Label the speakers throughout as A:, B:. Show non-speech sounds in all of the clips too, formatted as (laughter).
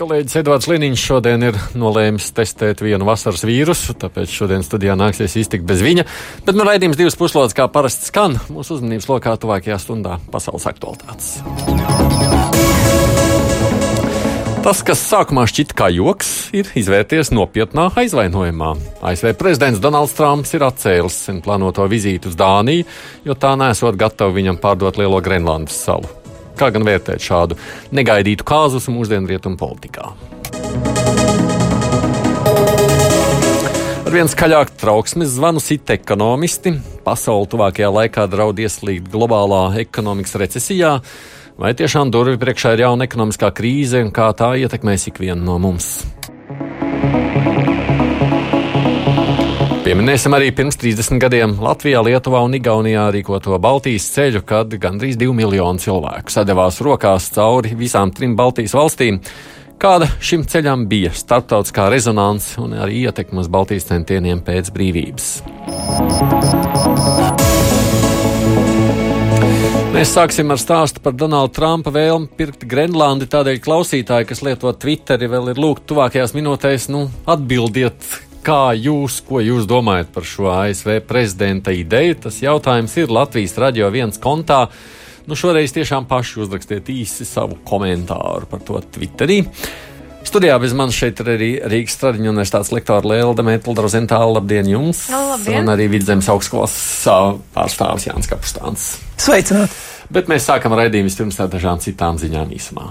A: Kolēģis Edvards Liniņš šodien ir nolēmis testēt vienu vasaras vīrusu, tāpēc šodien studijā nāksies iztikt bez viņa. Bet nu raidījums divas puslodes, kā parasti skan, mūsu uzmanības lokā tuvākajā stundā pasaules aktualitātes. Tas, kas sākumā šķita kā joks, ir izvērties nopietnā aizvainojumā. ASV prezidents Donalds Trumps ir atcēlis sen plānoto vizīti uz Dāniju, jo tā nesot gatava viņam pārdot lielo Grenlandes salu. Kā gan vērtēt šādu negaidītu kāzusu mūsdienu rietumu politikā? Ar vien skaļāk trauksmes zvanu sit ekonomisti. Pasauli tuvākajā laikā draud ieslīgt globālā ekonomikas recesijā. Vai tiešām durvju priekšā ir jauna ekonomiskā krīze un kā tā ietekmēs ikvienu no mums? Pieminēsim arī pirms 30 gadiem Latvijā, Lietuvā un Igaunijā rīkoto Baltijas ceļu, kad gandrīz 2 miljoni cilvēku sadevās rokās cauri visām trim Baltijas valstīm. Kāda šim ceļam bija starptautiskā rezonance un arī ietekme uz Baltijas centieniem pēc brīvības? Mēs sāksim ar stāstu par Donalda Trumpa vēlmi pirkt Grenlandi. Tādēļ klausītāji, kas lieto Twitteri, vēl ir lūgti tuvākajās minūtēs, nu, atbildiet, Kā jūs, ko jūs domājat par šo ASV prezidenta ideju? Tas jautājums ir Latvijas radio viens kontā. Nu, šoreiz tiešām paši uzrakstiet īsi savu komentāru par to Twitterī. Studijā bez manis šeit ir arī Rīgas Stradiņu universitātes lektora Lēlda Mētla Rozentāla. Labdien jums!
B: Labdien.
A: Un arī Vidzemes augstskolas pārstāvis Jānis Kapustāns.
B: Sveicināt!
A: Bet mēs sākam raidījumu vispirms ar dažām citām ziņām īsumā.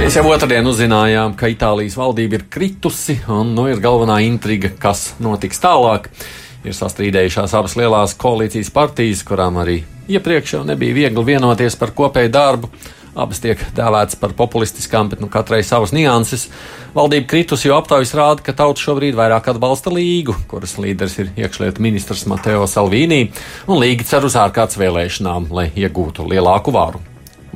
A: Mēs jau otrdien uzzinājām, ka Itālijas valdība ir kritusi, un nu ir galvenā intriga, kas notiks tālāk. Ir sastrīdējušās abas lielās koalīcijas partijas, kurām arī iepriekš jau nebija viegli vienoties par kopēju darbu. Abas tiek dēvētas par populistiskām, bet nu, katrai savas nianses. Valdība kritusi, jo aptaujas rāda, ka tauta šobrīd vairāk atbalsta līgu, kuras līderis ir iekšlietu ministrs Mateo Salvīnī, un līga cer uz ārkārtas vēlēšanām, lai iegūtu lielāku varu.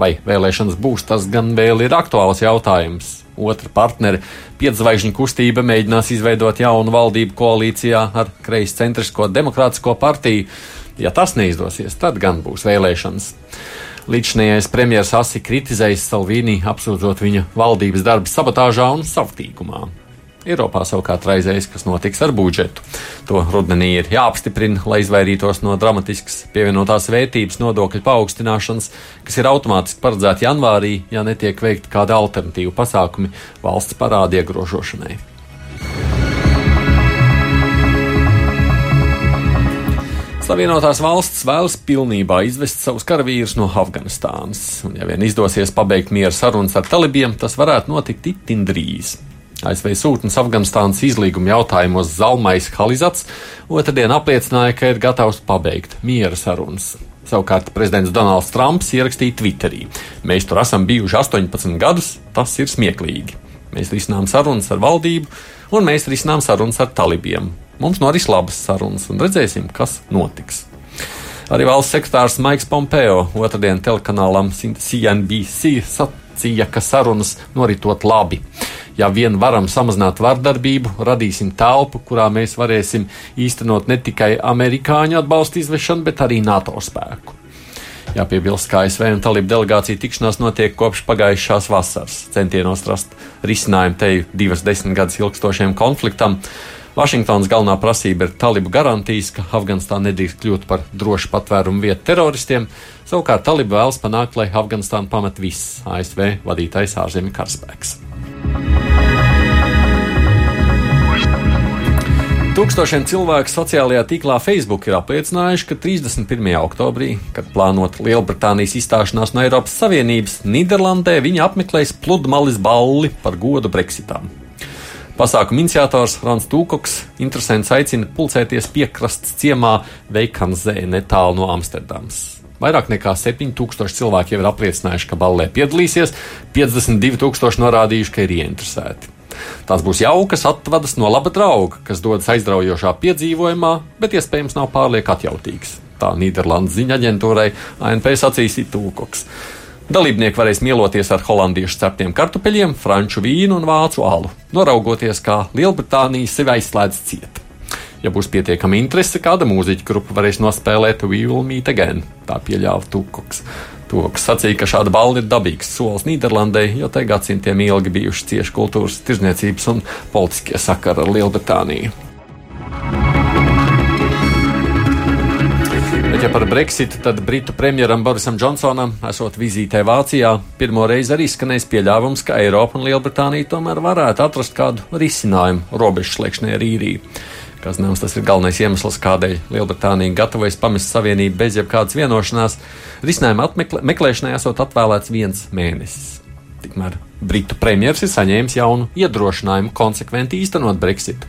A: Vai vēlēšanas būs, tas gan vēl ir aktuāls jautājums. Otra partneri, piedzvaigžņu kustība, mēģinās izveidot jaunu valdību koalīcijā ar kreis centrisko demokrātisko partiju. Ja tas neizdosies, tad gan būs vēlēšanas. Līdzinājais premjerministrs asi kritizējis Salvīnī, apsūdzot viņa valdības darbu sabotāžā un savtīgumā. Eiropā savukārt raizējas, kas notiks ar budžetu. To rudenī ir jāapstiprina, lai izvairītos no dramatiskas pievienotās vērtības nodokļu paaugstināšanas, kas ir automātiski paredzēta janvārī, ja netiek veikti kādi alternatīvi pasākumi valsts parāda iegrožošanai. Savienotās valsts vēlas pilnībā izvest savus karavīrus no Afganistānas, un ja vien izdosies pabeigt miera sarunas ar talibiem, tas varētu notikt itin drīz. ASV sūtnis Afganistānas izlīguma jautājumos Zalmais Halizats otrdien apliecināja, ka ir gatavs pabeigt miera sarunas. Savukārt prezidents Donalds Trumps ierakstīja Twitterī: Mēs tur esam bijuši 18 gadus, tas ir smieklīgi. Mēs risinām sarunas ar valdību, un mēs risinām sarunas ar talibiem. Mums noris labas sarunas, un redzēsim, kas notiks. Arī valsts sekretārs Maiks Pompeo otrdien telekanālam CNBC sacīja, ka sarunas noritot labi. Ja vien varam samazināt vardarbību, radīsim telpu, kurā mēs varēsim īstenot ne tikai amerikāņu atbalstu izvešanu, bet arī NATO spēku. Jāpiebilst, ka ASV un Talību delegācija tikšanās notiek kopš pagājušās vasaras, centienos rast risinājumu te divas desmit gadus ilgstošiem konfliktam. Vašingtonas galvenā prasība ir talibu garantijas, ka Afganistāna nedrīkst kļūt par drošu patvērumu vietu teroristiem. Savukārt talibu vēlas panākt, lai Afganistānu pamet viss ASV vadītais ārzemju karaspēks. Tūkstošiem cilvēku sociālajā tīklā Facebook ir apliecinājuši, ka 31. oktobrī, kad plānota Lielbritānijas izstāšanās no Eiropas Savienības, Nīderlandē viņi apmeklēs pludmales balli par godu Brexitam. Pasākuma iniciators Rans Tūkoks interesants aicina pulcēties piekrastes ciemā Veikanzē netālu no Amsterdamas. Vairāk nekā 7000 cilvēki jau ir apliecinājuši, ka ballē piedalīsies, 52,000 norādījuši, ka ir ieinteresēti. Tās būs jaukas atvadas no laba drauga, kas dodas aizraujošā piedzīvojumā, bet iespējams nav pārlieku atjautīgs. Tā Nīderlandes ziņa aģentūrai ANP sacīs Itūkoks. Dalībnieki varēs mieloties ar holandiešu ceptiem kartupeļiem, franču vīnu un vācu alu, noraugoties, kā Lielbritānija sevi aizslēdz ciet. Ja būs pietiekama interese, kāda mūziķa grupa varēs nospēlēt We Will Meet Again, tā pieļāva Tūkoks. Tūkoks sacīja, ka šāda balva ir dabīgs solis Nīderlandē, jo te gadsimtiem ilgi bijuši cieši kultūras, tirzniecības un politiskie sakari ar Lielbritāniju. Ja par Brexit, tad Britu premjeram Borisam Džonsonam, esot vizītē Vācijā, pirmo reizi arī skanēs pieļāvums, ka Eiropa un Lielbritānija tomēr varētu atrast kādu risinājumu robežu slēgšanai ar īriju. Kas nav tas ir galvenais iemesls, kādēļ Lielbritānija gatavojas pamest savienību bez jebkādas vienošanās. Risinājuma meklēšanai esot atvēlēts viens mēnesis. Tikmēr Britu premjerministrs ir saņēmis jaunu iedrošinājumu konsekventi īstenot Brexit.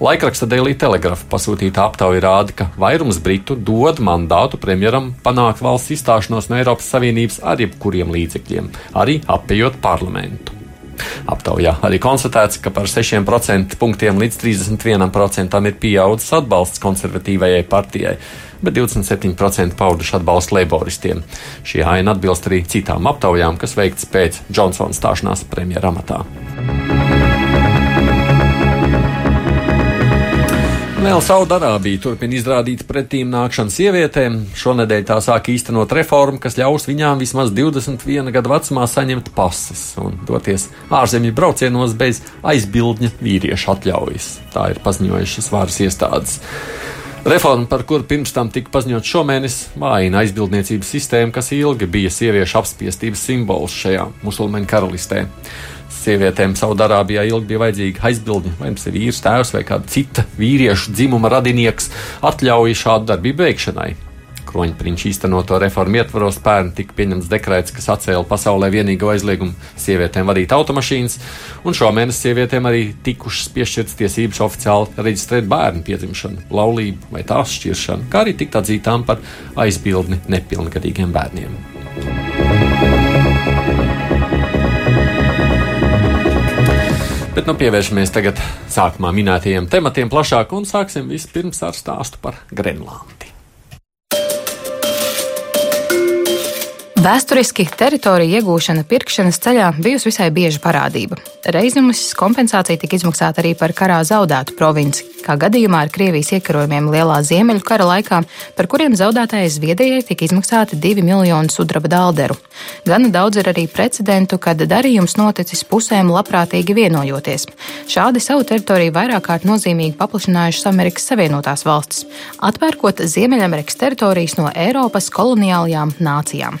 A: Laikraksta Daily Telegraph pasūtīta aptauja rāda, ka vairums britu dod mandātu premjeram panākt valsts izstāšanos no Eiropas Savienības ar jebkuriem līdzekļiem, arī apējot parlamentu. Aptaujā arī konstatēts, ka par 6% punktiem līdz 31% ir pieaudzis atbalsts konservatīvajai partijai, bet 27% pauduši atbalstu laboristiem. Šī aina atbilst arī citām aptaujām, kas veikts pēc Džonsona stāšanās premjeramatā. Vēl Saudārābija turpina izrādīt pretīm nākšanu sievietēm. Šonadēļ tā sāk īstenot reformu, kas ļaus viņām vismaz 21 gadu vecumā saņemt pases un doties ārzemju braucienos bez aizbildņa vīriešu atļaujas. Tā ir paziņojušas varas iestādes. Reforma, par kuru pirms tam tika paziņot šomēnes, vājina aizbildniecības sistēmu, kas ilgi bija sieviešu apspiestības simbols šajā musulmaņu karalistē sievietēm Saudārābijā ilgi bija vajadzīga aizbildņa, vai tas ir vīrs, tēvs vai kāda cita vīriešu dzimuma radinieks, atļauj šādu darbību veikšanai. Kroņprinča īstenoto reformu ietvaros pērn tika pieņemts dekrets, kas atcēla pasaulē vienīgo aizliegumu sievietēm vadīt automašīnas, un šomēnes sievietēm arī tikušas piešķirtas tiesības oficiāli reģistrēt bērnu piedzimšanu, laulību vai tās šķiršanu, kā arī tikt atzītām par aizbildni nepilngadīgiem bērniem. Bet nu pievēršamies tagad sākumā minētajiem tematiem plašāk un sāksim vispirms ar stāstu par Grenlandi.
B: Vēsturiski teritorija iegūšana pirkšanas ceļā bijusi visai bieža parādība. Reizes kompensācija tika izmaksāta arī par karā zaudētu provinci, kā gadījumā ar Krievijas iekarojumiem Lielā Ziemeļu kara laikā, par kuriem zaudētājai Zviedrijai tika izmaksāti 2 miljoni sudraba dalderu. Gana daudz ir arī precedentu, kad darījums noticis pusēm labprātīgi vienojoties. Šādi savu teritoriju vairāk kārt nozīmīgi paplašinājušas Amerikas Savienotās valstis, atpērkot Ziemeļamerikas teritorijas no Eiropas koloniālajām nācijām.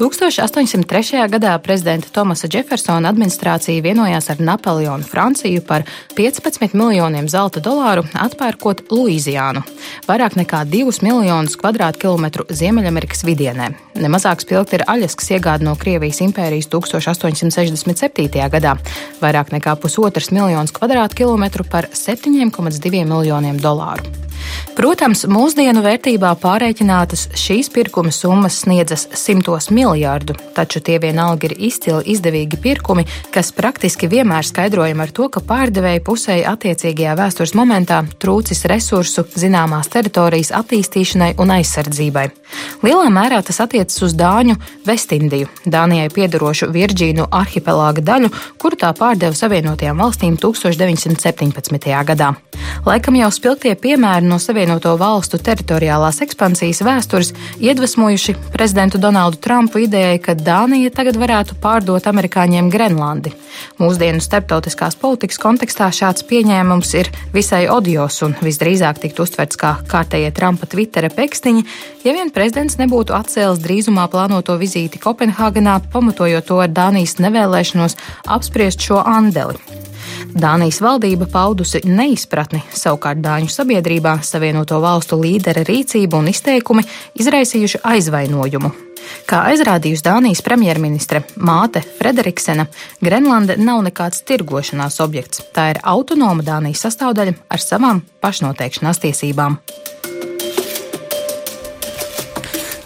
B: 1803. gadā prezidenta Tomasa Jeffersona administrācija vienojās ar Napoleonu Franciju par 15 miljoniem zelta dolāru atpērkot Luīziānu, vairāk nekā 2 miljonus kvadrātkilometru Ziemeļamerikas vidienē. Nemazāk spilgti ir Aļaskas iegāde no Krievijas impērijas 1867. gadā, vairāk nekā pusotrs miljonus kvadrātkilometru par 7,2 miljoniem dolāru. Protams, mūsdienu vērtībā pārreikinātas šīs pirkuma summas sniedzas simtos miljārdu, taču tie vienalga ir izcili izdevīgi pirkumi, kas praktiski vienmēr skaidrojami ar to, ka pārdevēja pusē attiecīgajā vēstures momentā trūcis resursu zināmās teritorijas attīstīšanai un aizsardzībai. Lielā mērā tas attiecas uz Dāņu Vestindiju, Dānijai piedarošu Virģīnu arhipelāga daļu, kuru tā pārdeva Savienotajām valstīm 1917. gadā. Laikam jau spilgtie piemēri no Savienoto valstu teritoriālās ekspansijas vēstures iedvesmojuši prezidentu Donaldu Trumpu idejai, ka Dānija tagad varētu pārdot amerikāņiem Grenlandi. Mūsdienu starptautiskās politikas kontekstā šāds pieņēmums ir visai odios un visdrīzāk tiktu uztverts kā kārtējie Trumpa Twittera pekstiņi, ja vien prezidents nebūtu atcēlis drīzumā plānoto vizīti Kopenhāgenā, pamatojot to ar Dānijas nevēlēšanos apspriest šo andeli. Dānijas valdība paudusi neizpratni, savukārt Dāņu sabiedrībā Savienoto valstu līdera rīcība un izteikumi izraisījuši aizvainojumu. Kā aizrādījusi Dānijas premjerministre Māte Frederiksena, Grenlande nav nekāds tirgošanās objekts. Tā ir autonoma Dānijas sastāvdaļa ar savām pašnoteikšanās tiesībām.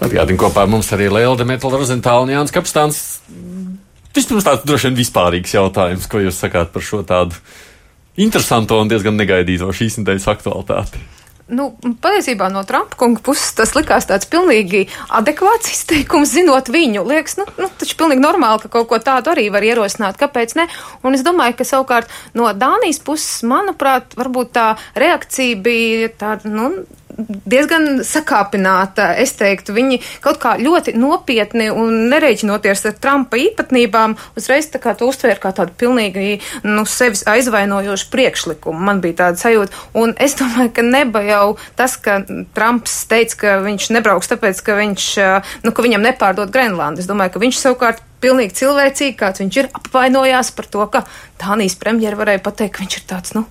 A: Atgādini kopā ar mums arī Lielda Metāla Rozentāla un Jānis Kapstāns. Vispirms tāds droši vien vispārīgs jautājums, ko jūs sakāt par šo tādu interesantu un diezgan negaidīto šīs nedēļas aktualitāti.
C: Nu, patiesībā no Trumpa kunga puses tas likās tāds pilnīgi adekvāts izteikums, zinot viņu. Liekas, nu, nu taču pilnīgi normāli, ka kaut ko tādu arī var ierosināt. Kāpēc ne? Un es domāju, ka savukārt no Dānijas puses, manuprāt, varbūt tā reakcija bija tāda, nu, diezgan sakāpināta. Es teiktu, viņi kaut kā ļoti nopietni un nereiķinoties ar Trumpa īpatnībām, uzreiz tā kā to uztvēra kā tādu pilnīgi, nu, sevis aizvainojošu priekšlikumu. Man bija tāda sajūta. Un es domāju, ka neba jau tas, ka Trumps teica, ka viņš nebrauks tāpēc, ka viņš, nu, ka viņam nepārdod Grenlandu. Es domāju, ka viņš savukārt pilnīgi cilvēcīgi, kāds viņš ir, apvainojās par to, ka Dānijas premjera varēja pateikt, ka viņš ir tāds, nu,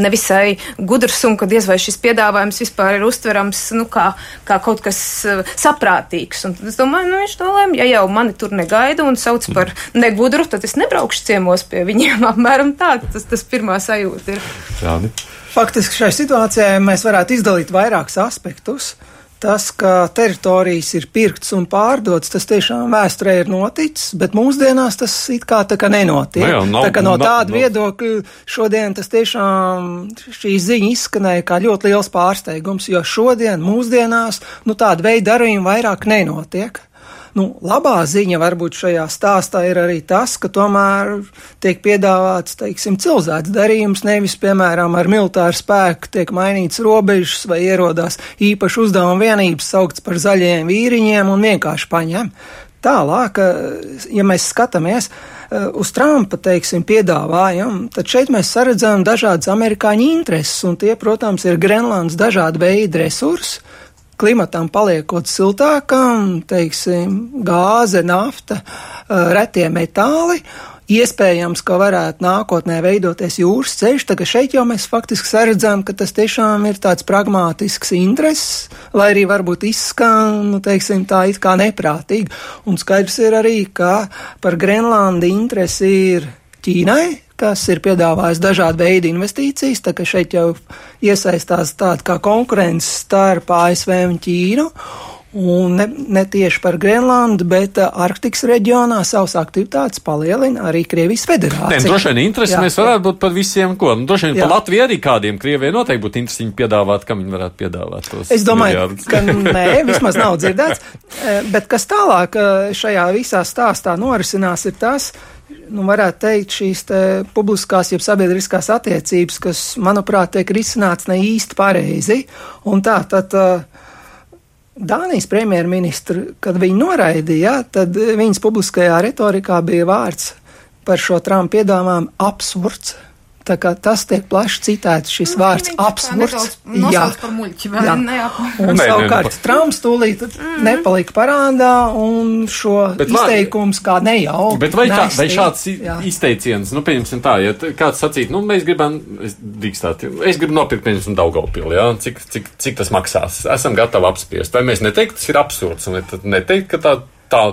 C: nevisai gudrs un ka diez vai šis piedāvājums vispār ir uztverams, nu, kā, kā kaut kas uh, saprātīgs. Un tad es domāju, nu, viņš nolēma, ja jau mani tur negaida un sauc par negudru, tad es nebraukšu ciemos pie viņiem. (laughs) Apmēram tā, tas, tas pirmā sajūta ir.
A: Jāni.
D: Faktiski šai situācijai mēs varētu izdalīt vairākus aspektus. Uh, tas, ka teritorijas ir pirktas un pārdotas, tas tiešām vēsturē ir noticis, bet mūsdienās tas it kā tā kā nenotiek. No nu jā, nav, tā kā no tāda nav, viedokļa šodien tas tiešām šī ziņa izskanēja kā ļoti liels pārsteigums, jo šodien mūsdienās nu tāda veida darījumi vairāk nenotiek. Nu, labā ziņa varbūt šajā stāstā ir arī tas, ka tomēr tiek piedāvāts, teiksim, cilvēks darījums, nevis, piemēram, ar militāru spēku tiek mainīts robežas vai ierodās īpaši uzdevuma vienības saukts par zaļajiem vīriņiem un vienkārši paņem. Tālāk, ja mēs skatāmies eh, uz Trumpa, teiksim, piedāvājumu, tad šeit mēs saredzam dažādas amerikāņu intereses, un tie, protams, ir Grenlandes dažādi veidi resursi, klimatam paliekot siltākam, teiksim, gāze, nafta, retie metāli. Iespējams, ka varētu nākotnē veidoties jūras ceļš, ka šeit jau mēs faktiski saredzam, ka tas tiešām ir tāds pragmātisks intereses, lai arī varbūt izskan, nu, teiksim, tā it kā neprātīgi. Un skaidrs ir arī, ka par Grenlandi interesi ir Ķīnai, kas ir piedāvājis dažādu veidu investīcijas, tā ka šeit jau iesaistās tāda kā konkurence starp ASV un Ķīnu. Un ne, ne tieši par Grenlandu, bet uh, Arktikas reģionā savas aktivitātes palielina arī Krievijas federācija.
A: Nē, droši vien interesi jā, mēs varētu jā. būt par visiem, ko. Nu, droši vien jā. par Latviju arī kādiem Krievijai noteikti būtu interesanti piedāvāt, kam viņi varētu piedāvāt tos.
D: Es domāju, miljārdus. ka (laughs) nē, vismaz nav dzirdēts. Eh, bet kas tālāk eh, šajā visā stāstā norisinās, ir tas, nu, varētu teikt, šīs publiskās, jeb sabiedriskās attiecības, kas, manuprāt, tiek risināts ne īsti pareizi. Un tā tad. Dānijas premjerministra, kad viņi noraidīja, tad viņas publiskajā retorikā bija vārds par šo Trumpa piedāvājumu absurds. Tā kā tas tiek plaši citēts, šis nu, vārds absurds.
C: Jā, par muļķi, vai jā. ne?
D: Un nē, savukārt Trumps tūlīt mm. nepalika parādā un šo bet izteikums kā nejauki.
A: Bet vai, tā, vai šāds jā. izteiciens, nu, pieņemsim tā, ja kāds sacīt, nu, mēs gribam, es drīkstāt, es gribu nopirkt, pieņemsim, Daugavpili, jā, cik, cik, cik tas maksās, esam gatavi apspiest. Vai mēs neteikt, tas ir absurds, un neteikt, ka tā, tā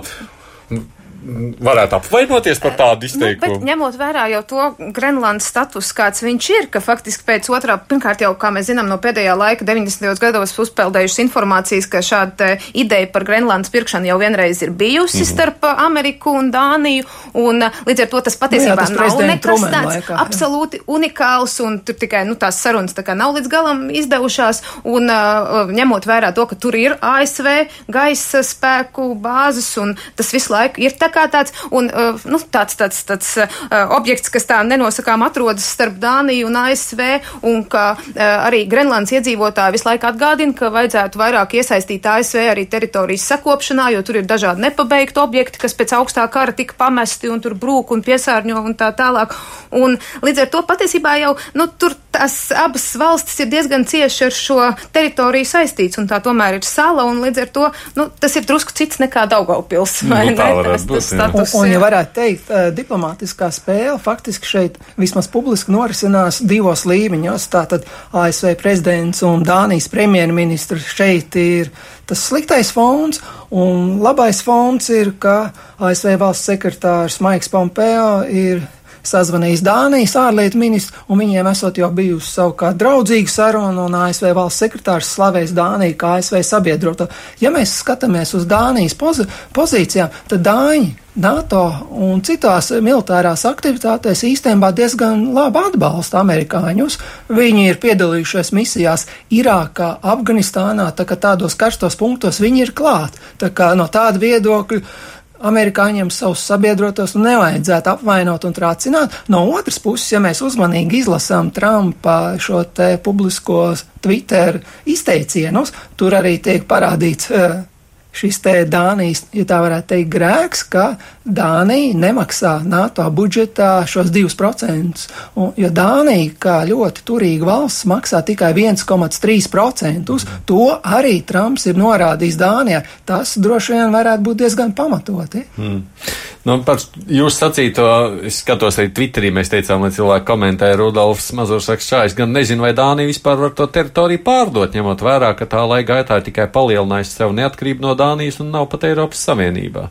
A: varētu apvainoties par tādu izteikumu.
C: Nu, ņemot vērā jau to Grenlandes status, kāds viņš ir, ka faktiski pēc otrā, pirmkārt jau, kā mēs zinām, no pēdējā laika 90. gados uzpeldējušas informācijas, ka šāda ideja par Grenlandes pirkšanu jau vienreiz ir bijusi mm -hmm. starp Ameriku un Dāniju, un līdz ar to tas patiesībā nu, jā, tas nav nekas tāds laikā, absolūti jā. unikāls, un tur tikai, nu, tās sarunas tā kā nav līdz galam izdevušās, un uh, ņemot vērā to, ka tur ir ASV gaisa spēku bāzes, un tas visu laiku ir tā kā tāds, un, uh, nu, tāds, tāds, tāds uh, objekts, kas tā nenosakām atrodas starp Dāniju un ASV, un ka uh, arī Grenlandes iedzīvotāji visu laiku atgādina, ka vajadzētu vairāk iesaistīt ASV arī teritorijas sakopšanā, jo tur ir dažādi nepabeigti objekti, kas pēc augstā kara tika pamesti un tur brūk un piesārņo un tā tālāk. Un līdz ar to patiesībā jau, nu, tur tās abas valstis ir diezgan cieši ar šo teritoriju saistīts, un tā tomēr ir sala, un līdz ar to, nu, tas ir drusku cits nekā Daugaupils, nu, ne? Tas, tas,
D: status. Un, un, ja varētu teikt, diplomātiskā spēle faktiski šeit vismaz publiski norisinās divos līmeņos. Tātad ASV prezidents un Dānijas premjerministrs šeit ir tas sliktais fons, un labais fons ir, ka ASV valsts sekretārs Maiks Pompeo ir sazvanījis Dānijas ārlietu ministru, un viņiem esot jau bijusi savukārt draudzīga saruna, un ASV valsts sekretārs slavējis Dāniju kā ASV sabiedroto. Ja mēs skatāmies uz Dānijas pozi pozīcijām, tad Dāņi NATO un citās militārās aktivitātēs īstenībā diezgan labi atbalsta amerikāņus. Viņi ir piedalījušies misijās Irākā, Afganistānā, tā kā tādos karstos punktos viņi ir klāt. Tā kā no tāda viedokļa amerikāņiem savus sabiedrotos nevajadzētu apvainot un trācināt. No otras puses, ja mēs uzmanīgi izlasām Trumpa šo te publisko Twitter izteicienus, tur arī tiek parādīts uh, šis te Dānijas, ja tā varētu teikt, grēks, ka Dānija nemaksā NATO budžetā šos 2%. Un, jo Dānija, kā ļoti turīga valsts, maksā tikai 1,3%. To arī Trumps ir norādījis Dānijai. Tas droši vien varētu būt diezgan pamatoti.
A: Hmm. Nu, par jūsu sacīto, es skatos arī Twitterī, mēs teicām, lai cilvēki komentē Rudolfs Mazurs saka, šā, es gan nezinu, vai Dānija vispār var to teritoriju pārdot, ņemot vērā, ka tā laika gaitā ir tikai palielinājusi sev neatkarību no Dānijas un nav pat Eiropas Savienībā.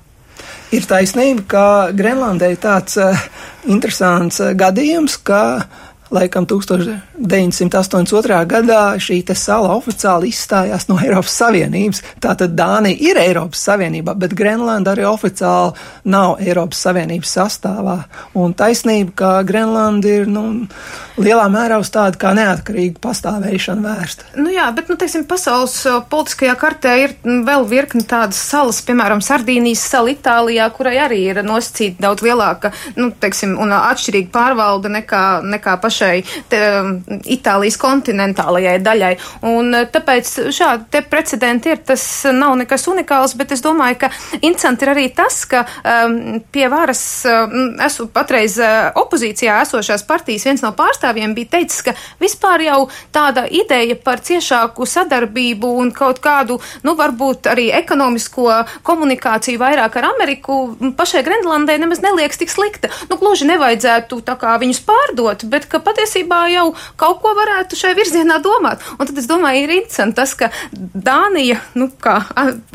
D: Ir taisnība, ka Grenlandē ir tāds uh, interesants uh, gadījums, ka laikam 1982. gadā šī sala oficiāli izstājās no Eiropas Savienības. Tātad Dānija ir Eiropas Savienībā, bet Grenlanda arī oficiāli nav Eiropas Savienības sastāvā. Un taisnība, ka Grenlanda ir nu, lielā mērā uz tādu kā neatkarīgu pastāvēšanu vērsta.
C: Nu jā, bet, nu, teiksim, pasaules politiskajā kartē ir vēl virkni tādas salas, piemēram, Sardīnijas sala Itālijā, kurai arī ir nosacīta daudz lielāka, nu, teiksim, un atšķirīga pārvalda nekā, nekā paša šai te, um, Itālijas kontinentālajai daļai. Un uh, tāpēc šādi te precedenti ir, tas nav nekas unikāls, bet es domāju, ka interesanti ir arī tas, ka um, pie varas um, esmu patreiz uh, opozīcijā esošās partijas viens no pārstāvjiem bija teicis, ka vispār jau tāda ideja par ciešāku sadarbību un kaut kādu, nu, varbūt arī ekonomisko komunikāciju vairāk ar Ameriku pašai Grenlandē nemaz neliekas tik slikta. Nu, gluži nevajadzētu tā kā viņus pārdot, bet ka patiesībā jau kaut ko varētu šai virzienā domāt. Un tad es domāju, ir interesanti tas, ka Dānija, nu, kā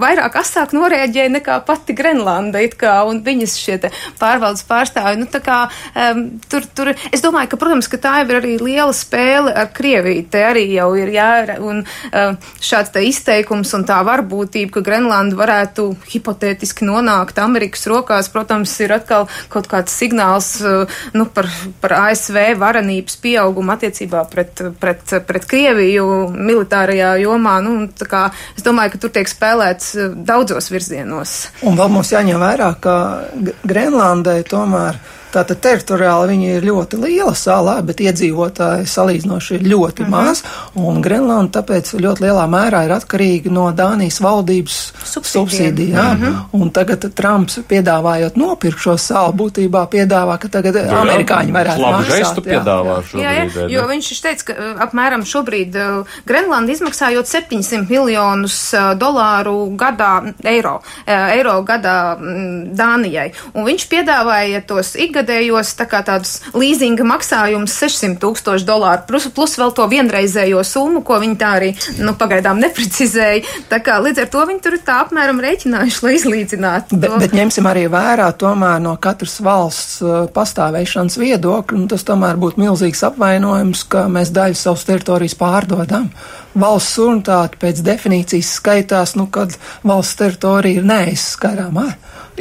C: vairāk asāk norēģēja nekā pati Grenlanda, kā, un viņas šie pārvaldes pārstāvi, nu, kā um, tur, tur, es domāju, ka, protams, ka tā ir arī liela spēle ar Krieviju, te arī jau ir jā, un um, šāds te izteikums un tā varbūtība, ka Grenlanda varētu hipotētiski nonākt Amerikas rokās, protams, ir atkal kaut kāds signāls, uh, nu, par, par ASV varenību uzmanības pieauguma attiecībā pret, pret, pret Krieviju militārajā jomā. Nu, kā, es domāju, ka tur tiek spēlēts eh, daudzos virzienos.
D: Un vēl mums jāņem vērā, ka Grenlandē tomēr Tātad teritoriāli viņi ir ļoti liela salā, bet iedzīvotāji salīdzinoši ir ļoti mm -hmm. maz, un Grenlanda tāpēc ļoti lielā mērā ir atkarīga no Dānijas valdības subsīdijām. Mm -hmm. Un tagad Trumps piedāvājot nopirkt šo salu, būtībā piedāvā, ka tagad jā, amerikāņi varētu
A: labu žestu piedāvā šobrīd. Jā, jā,
C: jo viņš teica, ka uh, apmēram šobrīd uh, Grenlanda izmaksājot 700 miljonus uh, dolāru gadā, eiro, eiro gadā mm, Dānijai. Un viņš piedāvāja tos ikgadējos ikgadējos tā tādus līzinga maksājumus 600 tūkstoši dolāru, plus, plus vēl to vienreizējo summu, ko viņi tā arī nu, pagaidām neprecizēja. Tā kā līdz ar to viņi tur tā apmēram rēķinājuši, lai izlīdzinātu.
D: Bet, bet ņemsim arī vērā tomēr no katras valsts uh, pastāvēšanas viedokļa, un tas tomēr būtu milzīgs apvainojums, ka mēs daļu savas teritorijas pārdodam valsts suverenitāte pēc definīcijas skaitās, nu, kad valsts teritorija ir neaizskarama.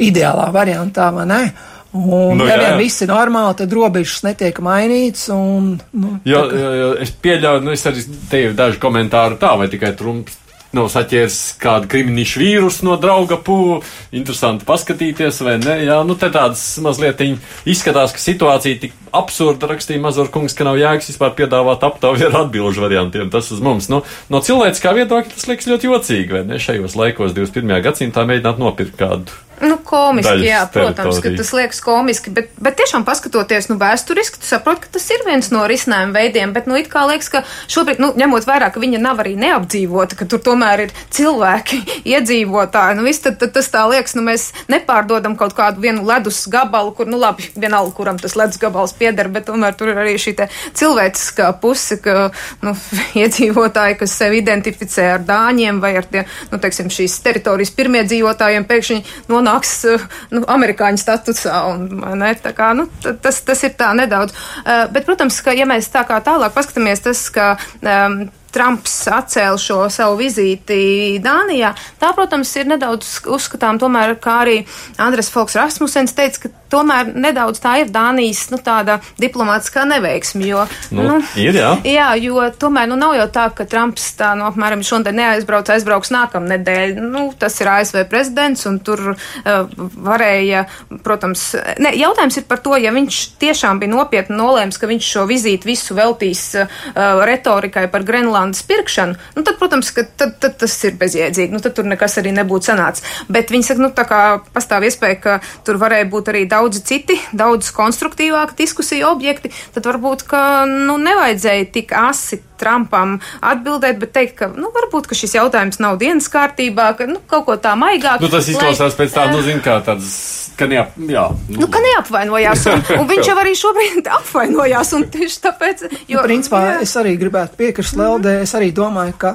D: Ideālā variantā, vai ne? Un, nu, ja vien viss ir normāli, tad robežas netiek mainītas. Un, nu,
A: jo, jo, jo es pieļauju, nu, es arī te ir daži komentāri tā, vai tikai Trumps nav saķēris kādu kriminālu vīrusu no drauga pūļa. Interesanti paskatīties, vai ne? Jā, nu te tādas mazliet izskatās, ka situācija tik absurda rakstīja Mazurkungs, ka nav jēgas vispār piedāvāt aptauju ar atbilžu variantiem. Tas uz mums, nu, no cilvēciskā viedokļa tas liekas ļoti jocīgi, vai ne? Šajos laikos 21. gadsimtā mēģināt nopirkt kādu
C: Nu, komiski, jā, protams, teritoriju. ka tas liekas komiski, bet, bet tiešām paskatoties, nu, vēsturiski, tu saproti, ka tas ir viens no risinājuma veidiem, bet, nu, it kā liekas, ka šobrīd, nu, ņemot vērā, ka viņa nav arī neapdzīvota, ka tur tomēr ir cilvēki, (laughs) iedzīvotāji, nu, viss tad, tad tas tā liekas, nu, mēs nepārdodam kaut kādu vienu ledus gabalu, kur, nu, labi, vienalga, kuram tas ledus gabals pieder, bet tomēr tur ir arī šī te cilvēciskā puse, ka, nu, (laughs) iedzīvotāji, kas sevi identificē ar dāņiem vai ar tie, nu, teiksim, šīs teritorijas pirmie dzīvotājiem, pēkšņi no nonāks nu, amerikāņu statusā. Un, ne, kā, nu, tas, tas ir tā nedaudz. Bet, protams, ka, ja mēs tā kā tālāk paskatāmies, tas, ka um, Trumps atcēla šo savu vizīti Dānijā. Tā, protams, ir nedaudz uzskatām tomēr, kā arī Andres Folks Rasmusens teica, ka tomēr nedaudz tā ir Dānijas nu, tāda diplomātiskā neveiksme. Jo,
A: nu, nu, ir, jā.
C: jā, jo tomēr nu, nav jau tā, ka Trumps tā, nu, apmēram šodien neaizbrauc, aizbrauks nākamnedēļ. Nu, tas ir ASV prezidents, un tur uh, varēja, protams, ne, jautājums ir par to, ja viņš tiešām bija nopietni nolēms, ka viņš šo vizīti visu veltīs uh, retorikai par Grenlandes pirkšanu, nu, tad, protams, tad, tad tas ir bezjēdzīgi. Nu, tad tur nekas arī nebūtu sanācis. Bet viņi saka, nu, tā kā pastāv iespēja, ka tur varēja būt arī daudz daudzi citi, daudz konstruktīvāki diskusiju objekti, tad varbūt, ka nu, nevajadzēja tik asi Trumpam atbildēt, bet teikt, ka nu, varbūt ka šis jautājums nav dienas kārtībā, ka nu, kaut ko tā maigāk.
A: Nu, tas izklausās lai, pēc tā, nu, zin, kā tāds. Ka, neap, jā,
C: nu. Nu, ka neapvainojās, un, un viņš jau arī šobrīd (laughs) apvainojās, un tieši tāpēc,
D: jo. Nu, principā, jā. es arī gribētu piekrist Leldē, es arī domāju, ka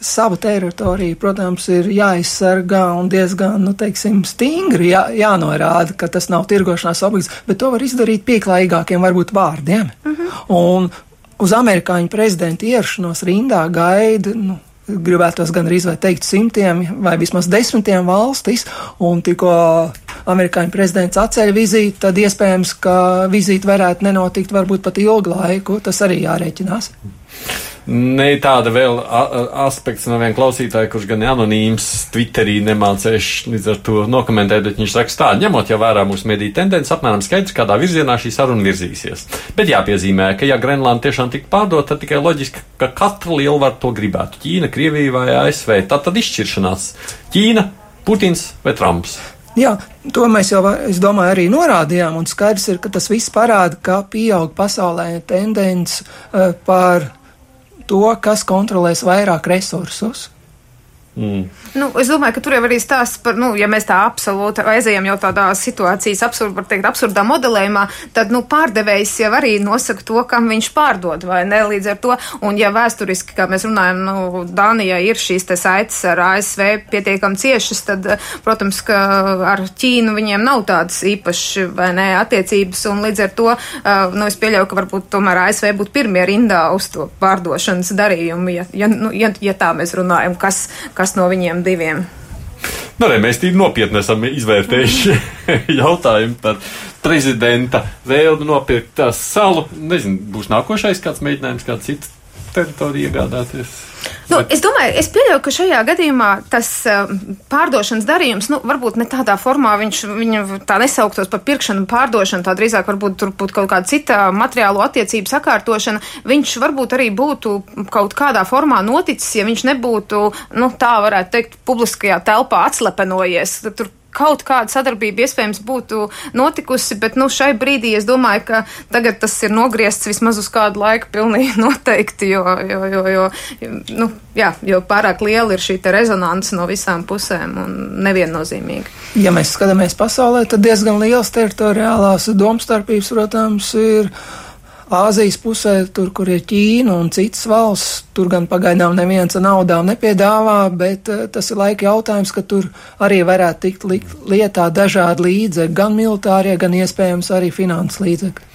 D: savu teritoriju, protams, ir jāizsargā un diezgan, nu, teiksim, stingri jā, jānorāda, ka tas nav tirgošanās objekts, bet to var izdarīt pieklājīgākiem, varbūt vārdiem. Uh mhm. -huh. Un uz amerikāņu prezidenta ierašanos rindā gaida, nu, gribētos gan arī teikt simtiem vai vismaz desmitiem valstis, un tikko amerikāņu prezidents atceļ vizīti, tad iespējams, ka vizīte varētu nenotikt varbūt pat ilgu laiku, tas arī jārēķinās.
A: Ne tāda vēl aspekts no viena klausītāja, kurš gan anonīms Twitterī nemācējuši līdz ar to nokomentēt, bet viņš saka tā, ņemot jau vērā mūsu mediju tendenci, apmēram skaidrs, kādā virzienā šī saruna virzīsies. Bet jāpiezīmē, ka ja Grenlanda tiešām tika pārdota, tad tikai loģiski, ka katra lielvara to gribētu. Ķīna, Krievija vai ASV. Tā tad izšķiršanās Ķīna, Putins vai Trumps.
D: Jā, to mēs jau, es domāju, arī norādījām, un skaidrs ir, ka tas viss parāda, ka pieaug pasaulē tendence uh, par to, kas kontrolēs vairāk resursus.
C: Mm. Nu, es domāju, ka tur jau arī stāsts par, nu, ja mēs tā absolūti aizējam jau tādā situācijas absurd, var teikt, absurdā modelējumā, tad, nu, pārdevējs jau arī nosaka to, kam viņš pārdod, vai ne, līdz ar to, un ja vēsturiski, kā mēs runājam, nu, Dānijā ir šīs te saites ar ASV pietiekam ciešas, tad, protams, ka ar Ķīnu viņiem nav tādas īpaši, vai ne, attiecības, un līdz ar to, nu, es pieļauju, ka varbūt tomēr ASV būtu pirmie rindā uz to pārdošanas darījumu, ja, ja, nu, ja, ja tā mēs runājam, kas, kas no viņiem diviem?
A: Nu, ne, mēs tīri nopietni esam izvērtējuši (laughs) jautājumu par prezidenta vēlmi nopirkt salu. Nezinu, būs nākošais kāds mēģinājums, kāds cits teritoriju iegādāties.
C: Nu, es domāju, es pieļauju, ka šajā gadījumā tas uh, pārdošanas darījums, nu, varbūt ne tādā formā viņš viņu tā nesauktos par pirkšanu un pārdošanu, tā drīzāk varbūt tur būtu kaut kāda cita materiālo attiecību sakārtošana. Viņš varbūt arī būtu kaut kādā formā noticis, ja viņš nebūtu, nu, tā varētu teikt, publiskajā telpā atslepenojies. Tur kaut kāda sadarbība iespējams būtu notikusi, bet nu, šai brīdī es domāju, ka tagad tas ir nogriezts vismaz uz kādu laiku pilnīgi (laughs) noteikti, jo, jo, jo, jo, nu, jā, jo pārāk liela ir šī rezonance no visām pusēm un neviennozīmīga.
D: Ja mēs skatāmies pasaulē, tad diezgan liels teritoriālās domstarpības, protams, ir Āzijas pusē, tur, kur ir Ķīna un citas valsts, tur gan pagaidām neviens naudām nepiedāvā, bet uh, tas ir laika jautājums, ka tur arī varētu tikt lietā dažādi līdzekļi, gan militārie, gan iespējams arī finanses līdzekļi.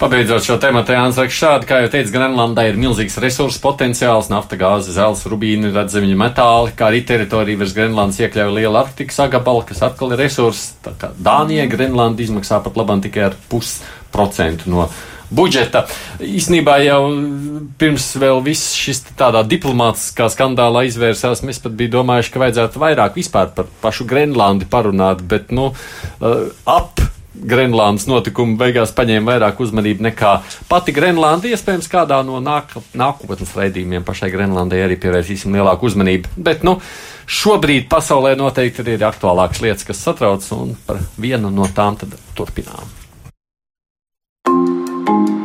A: Pabeidzot šo tēmu, Jānis saka šādi, kā jau teicu, Grenlandai ir milzīgs resursu potenciāls, nafta, gāze, zelts, rubīni, redzamie metāli, kā arī teritorija virs Grenlandes iekļauj lielu Arktikas agabalu, kas atkal ir resurss. Tā kā Dānija Grenlanda izmaksā pat labam tikai ar pusprocentu no budžeta. Īsnībā jau pirms vēl viss šis tādā diplomātiskā skandālā izvērsās, mēs pat bija domājuši, ka vajadzētu vairāk vispār par pašu Grenlandi parunāt, bet, nu, uh, ap Grenlandes notikumu beigās paņēma vairāk uzmanību nekā pati Grenlanda. Iespējams, kādā no nāk, nākotnes raidījumiem pašai Grenlandai arī pievērsīsim lielāku uzmanību. Bet, nu, šobrīd pasaulē noteikti ir aktuālākas lietas, kas satrauc, un par vienu no tām tad turpinām. Thank you.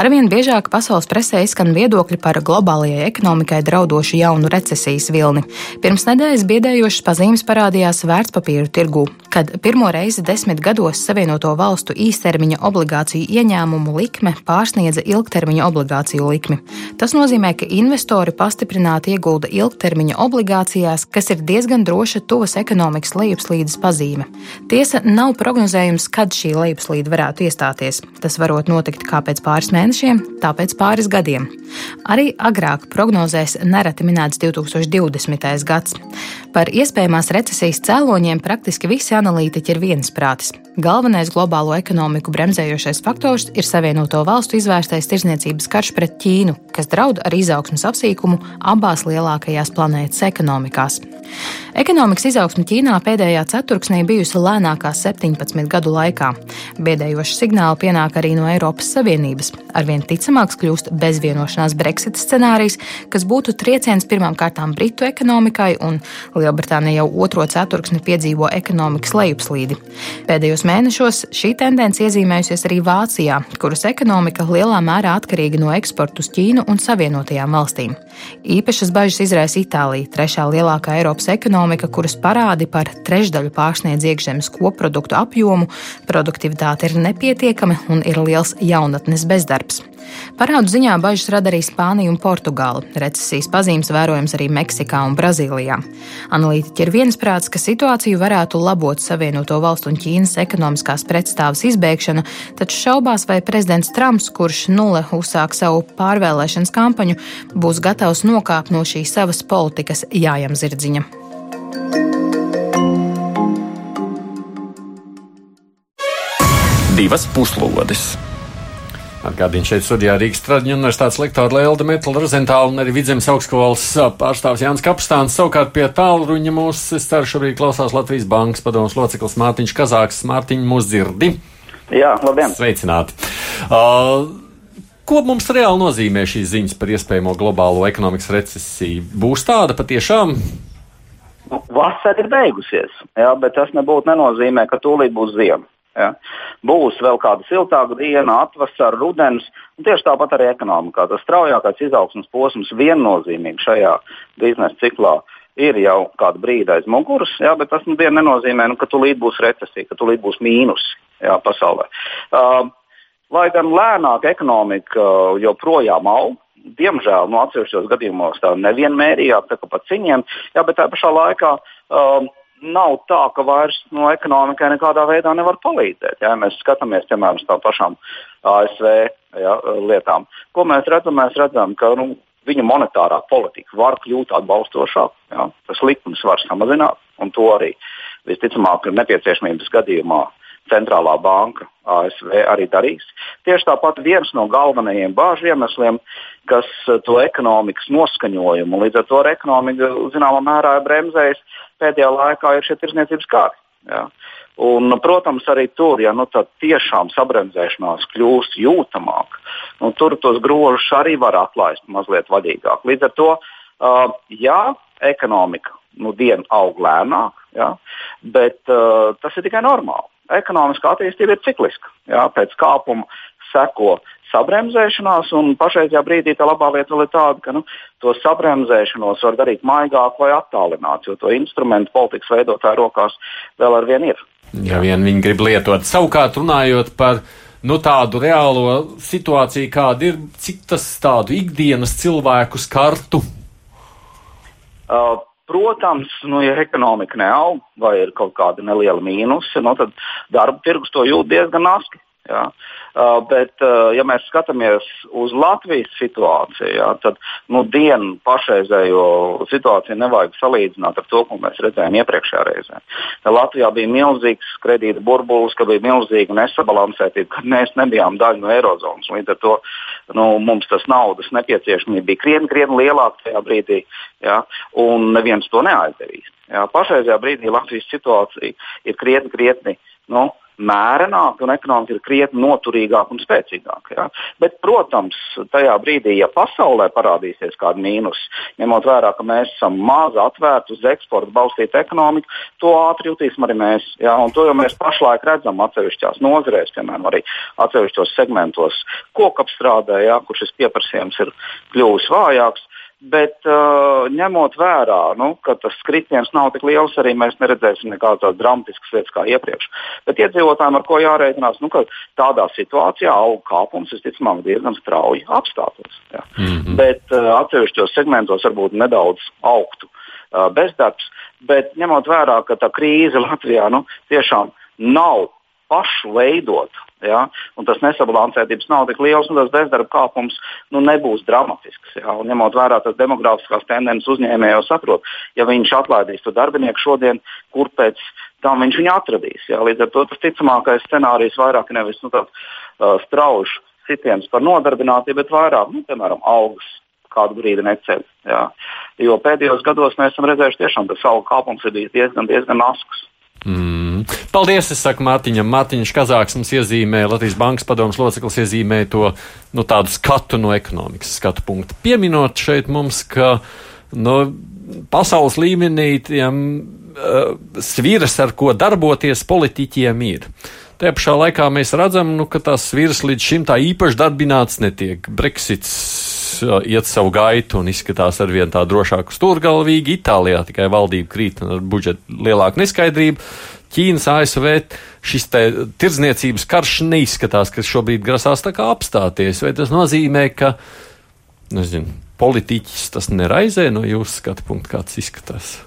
B: Arvien biežāk pasaules presē izskan viedokļi par globālajai ekonomikai draudošu jaunu recesijas vilni. Pirms nedēļas biedējošas pazīmes parādījās vērtspapīru tirgū, kad pirmo reizi desmit gados Savienoto valstu īstermiņa obligāciju ieņēmumu likme pārsniedza ilgtermiņa obligāciju likmi. Tas nozīmē, ka investori pastiprināti iegulda ilgtermiņa obligācijās, kas ir diezgan droša tuvas ekonomikas lejupslīdes pazīme. Tiesa, nav prognozējums, kad šī lejupslīde varētu iestāties. Tas varot notikt kā pēc pāris mēnešiem, tā pēc pāris gadiem. Arī agrāk prognozēs nereti minēts 2020. gads. Par iespējamās recesijas cēloņiem praktiski visi analītiķi ir viensprātis. Galvenais globālo ekonomiku bremzējošais faktors ir Savienoto valstu izvērstais tirzniecības karš pret Ķīnu, kas draud ar izaugsmas apsīkumu abās lielākajās planētas ekonomikās. Ekonomikas izaugsme Ķīnā pēdējā ceturksnī bijusi lēnākā 17 gadu laikā. Biedējoši signāli pienāk arī no Eiropas Savienības. Arvien ticamāks kļūst bezvienošanās Brexit scenārijs, kas būtu trieciens pirmām kārtām Britu ekonomikai, un Lielbritānija jau otro ceturksni piedzīvo ekonomikas lejupslīdi. Pēdējos mēnešos šī tendence iezīmējusies arī Vācijā, kuras ekonomika lielā mērā atkarīga no eksporta uz Ķīnu un Savienotajām valstīm. Īpašas bažas izraisa Itālija, trešā lielākā Eiropas ekonomika, kuras parādi par trešdaļu pārsniedz iekšzemes koproduktu apjomu, produktivitāte ir nepietiekama un ir liels jaunatnes bezdarbs. Parādu ziņā bažas rada arī Spānija un Portugāla. Recesijas pazīmes vērojams arī Meksikā un Brazīlijā. Analītiķi ir viensprāts, ka situāciju varētu labot Savienoto valstu un Ķīnas ekonomiskās pretstāvas izbēgšana, taču šaubās, vai prezidents Trumps, kurš nulle uzsāk savu pārvēlēšanas kampaņu, būs gatavs nokāpt no šīs savas politikas jājam zirdziņa.
E: Divas puslodes.
A: Atgādījums šeit studijā Rīgas Tradiņu universitātes lektora Lelda Metla Rozentāla un arī Vidzemes augstskolas pārstāvs Jānis Kapstāns. Savukārt pie tālruņa mūs, es ceru, šobrīd klausās Latvijas Bankas padomus loceklis Mārtiņš Kazāks. Mārtiņ, mūs dzirdi?
F: Jā, labdien!
A: Sveicināti! Uh, Ko mums reāli nozīmē šīs ziņas par iespējamo globālo ekonomikas recesiju? Būs tāda patiešām?
F: Nu, vasara ir beigusies, jā, bet tas nebūtu nenozīmē, ka tūlīt būs ziema. Ja? Būs vēl kāda siltāka diena, atvasara, rudens, tieši tāpat arī ekonomikā. Tas straujākais izaugsmas posms viennozīmīgi šajā biznesa ciklā ir jau kādu brīdi aiz muguras, ja? bet tas nu, nenozīmē, nu, ka tūlīt būs recesija, ka tūlīt būs mīnus ja, pasaulē. Uh, lai gan lēnāk ekonomika joprojām aug, diemžēl no nu, atsevišķos gadījumos tā nevienmērīgāk, tā kā pa ciņiem, jā, bet tā pašā laikā. Uh, nav tā, ka vairs no ekonomikai nekādā veidā nevar palīdzēt. Ja mēs skatāmies, piemēram, uz tām pašām ASV ja, lietām, ko mēs redzam, mēs redzam, ka nu, viņa monetārā politika var kļūt atbalstošāka, ja, tas likums var samazināt, un to arī visticamāk nepieciešamības gadījumā centrālā banka ASV arī darīs. Tieši tāpat viens no galvenajiem bāžu iemesliem, kas to ekonomikas noskaņojumu, līdz ar to ekonomika zināmā mērā ir bremzējis, pēdējā laikā ir šie tirsniecības kāri. Ja. Un, protams, arī tur, ja nu, tiešām sabremzēšanās kļūst jūtamāk, nu, tur tos grožus arī var atlaist mazliet vaļīgāk. Līdz ar to, uh, jā, ekonomika nu, dienu aug lēnāk, ja, bet uh, tas ir tikai normāli. Ekonomiskā attīstība ir cikliska. Ja, pēc kāpuma seko sabremzēšanās, un pašreizajā brīdī tā labā lieta ir tāda, ka nu, to sabremzēšanos var darīt maigāk vai attālināt, jo to instrumentu politikas veidotāju rokās vēl ar vienu ir.
A: Ja vien viņi grib lietot. Savukārt, runājot par nu, tādu reālo situāciju, kāda ir, cik tas tādu ikdienas cilvēku skartu?
F: Uh, Protams, nu, ja ekonomika neaug vai ir kaut kāda neliela mīnusa, nu, tad darba tirgus to jūt diezgan naski. Ja? Uh, bet, uh, ja mēs skatāmies uz Latvijas situāciju, ja, tad nu, dienu pašreizējo situāciju nevajag salīdzināt ar to, ko mēs redzējām iepriekšējā reizē. Ja Latvijā bija milzīgs kredīta burbulis, ka bija milzīga nesabalansētība, kad mēs nebijām daļa no Eirozonas. Līdz ar to nu, mums tas naudas nepieciešamība bija krietni, krietni lielāka tajā brīdī, ja, un neviens to neaizdarīs. Ja. Pašreizajā brīdī Latvijas situācija ir krietni, krietni nu, mērenāki un ekonomika ir krietni noturīgāka un spēcīgāka. Ja? Bet, protams, tajā brīdī, ja pasaulē parādīsies kāda mīnus, ņemot vērā, ka mēs esam maza, atvērta uz eksportu balstīta ekonomika, to ātri jutīsim arī mēs. Ja? Un to jau mēs pašlaik redzam atsevišķās nozarēs, piemēram, arī atsevišķos segmentos, kokapstrādē, ja? kur šis pieprasījums ir kļuvis vājāks. Bet uh, ņemot vērā, nu, ka tas kritiens nav tik liels, arī mēs neredzēsim nekādas tādas dramatiskas lietas kā iepriekš. Bet iedzīvotājiem ar ko jārēķinās, nu, ka tādā situācijā auga kāpums visticamāk diezgan strauji apstātos. Ja. Mm -hmm. Bet uh, atsevišķos segmentos varbūt nedaudz augtu uh, bezdarbs. Bet ņemot vērā, ka tā krīze Latvijā nu, tiešām nav pašu veidota Ja? Tas nesabalansētības nav tik liels, un tas bezdarba kāpums nu, nebūs dramatisks. Ja? Un, ņemot vērā tas demografiskās tendences, uzņēmēji jau saprot, ja viņš atlaidīs to darbinieku šodien, kur pēc tam viņš viņu atradīs. Ja? Līdz ar to tas ticamākais scenārijs vairāk nevis nu, tāds uh, strauji sitiens par nodarbinātību, bet vairāk, nu, piemēram, algas kādu brīdi neceļ. Jā. Jo pēdējos gados mēs esam redzējuši, tiešām tas algu kāpums ir diezgan, diezgan asks.
A: Mm. Paldies, es saku Mārtiņam. Mārtiņš Kazāks mums iezīmē, Latvijas Bankas padomus loceklis iezīmē to nu, tādu skatu no ekonomikas skatu punkta. Pieminot šeit mums, ka nu, pasaules līmenī tiem uh, sviras, ar ko darboties politiķiem, ir. Tajā pašā laikā mēs redzam, nu, ka tās sviras līdz šim tā īpaši darbināts netiek. Brexits iet savu gaitu un izskatās ar vien tā drošāku stūrgalvīgi. Itālijā tikai valdība krīt ar budžetu lielāku neskaidrību. Ķīnas, ASV šis tirdzniecības karš neizskatās, ka šobrīd grasās tā kā apstāties. Vai tas nozīmē, ka, nezinu, politiķis tas neraizē no jūsu skatu punkta, kāds izskatās?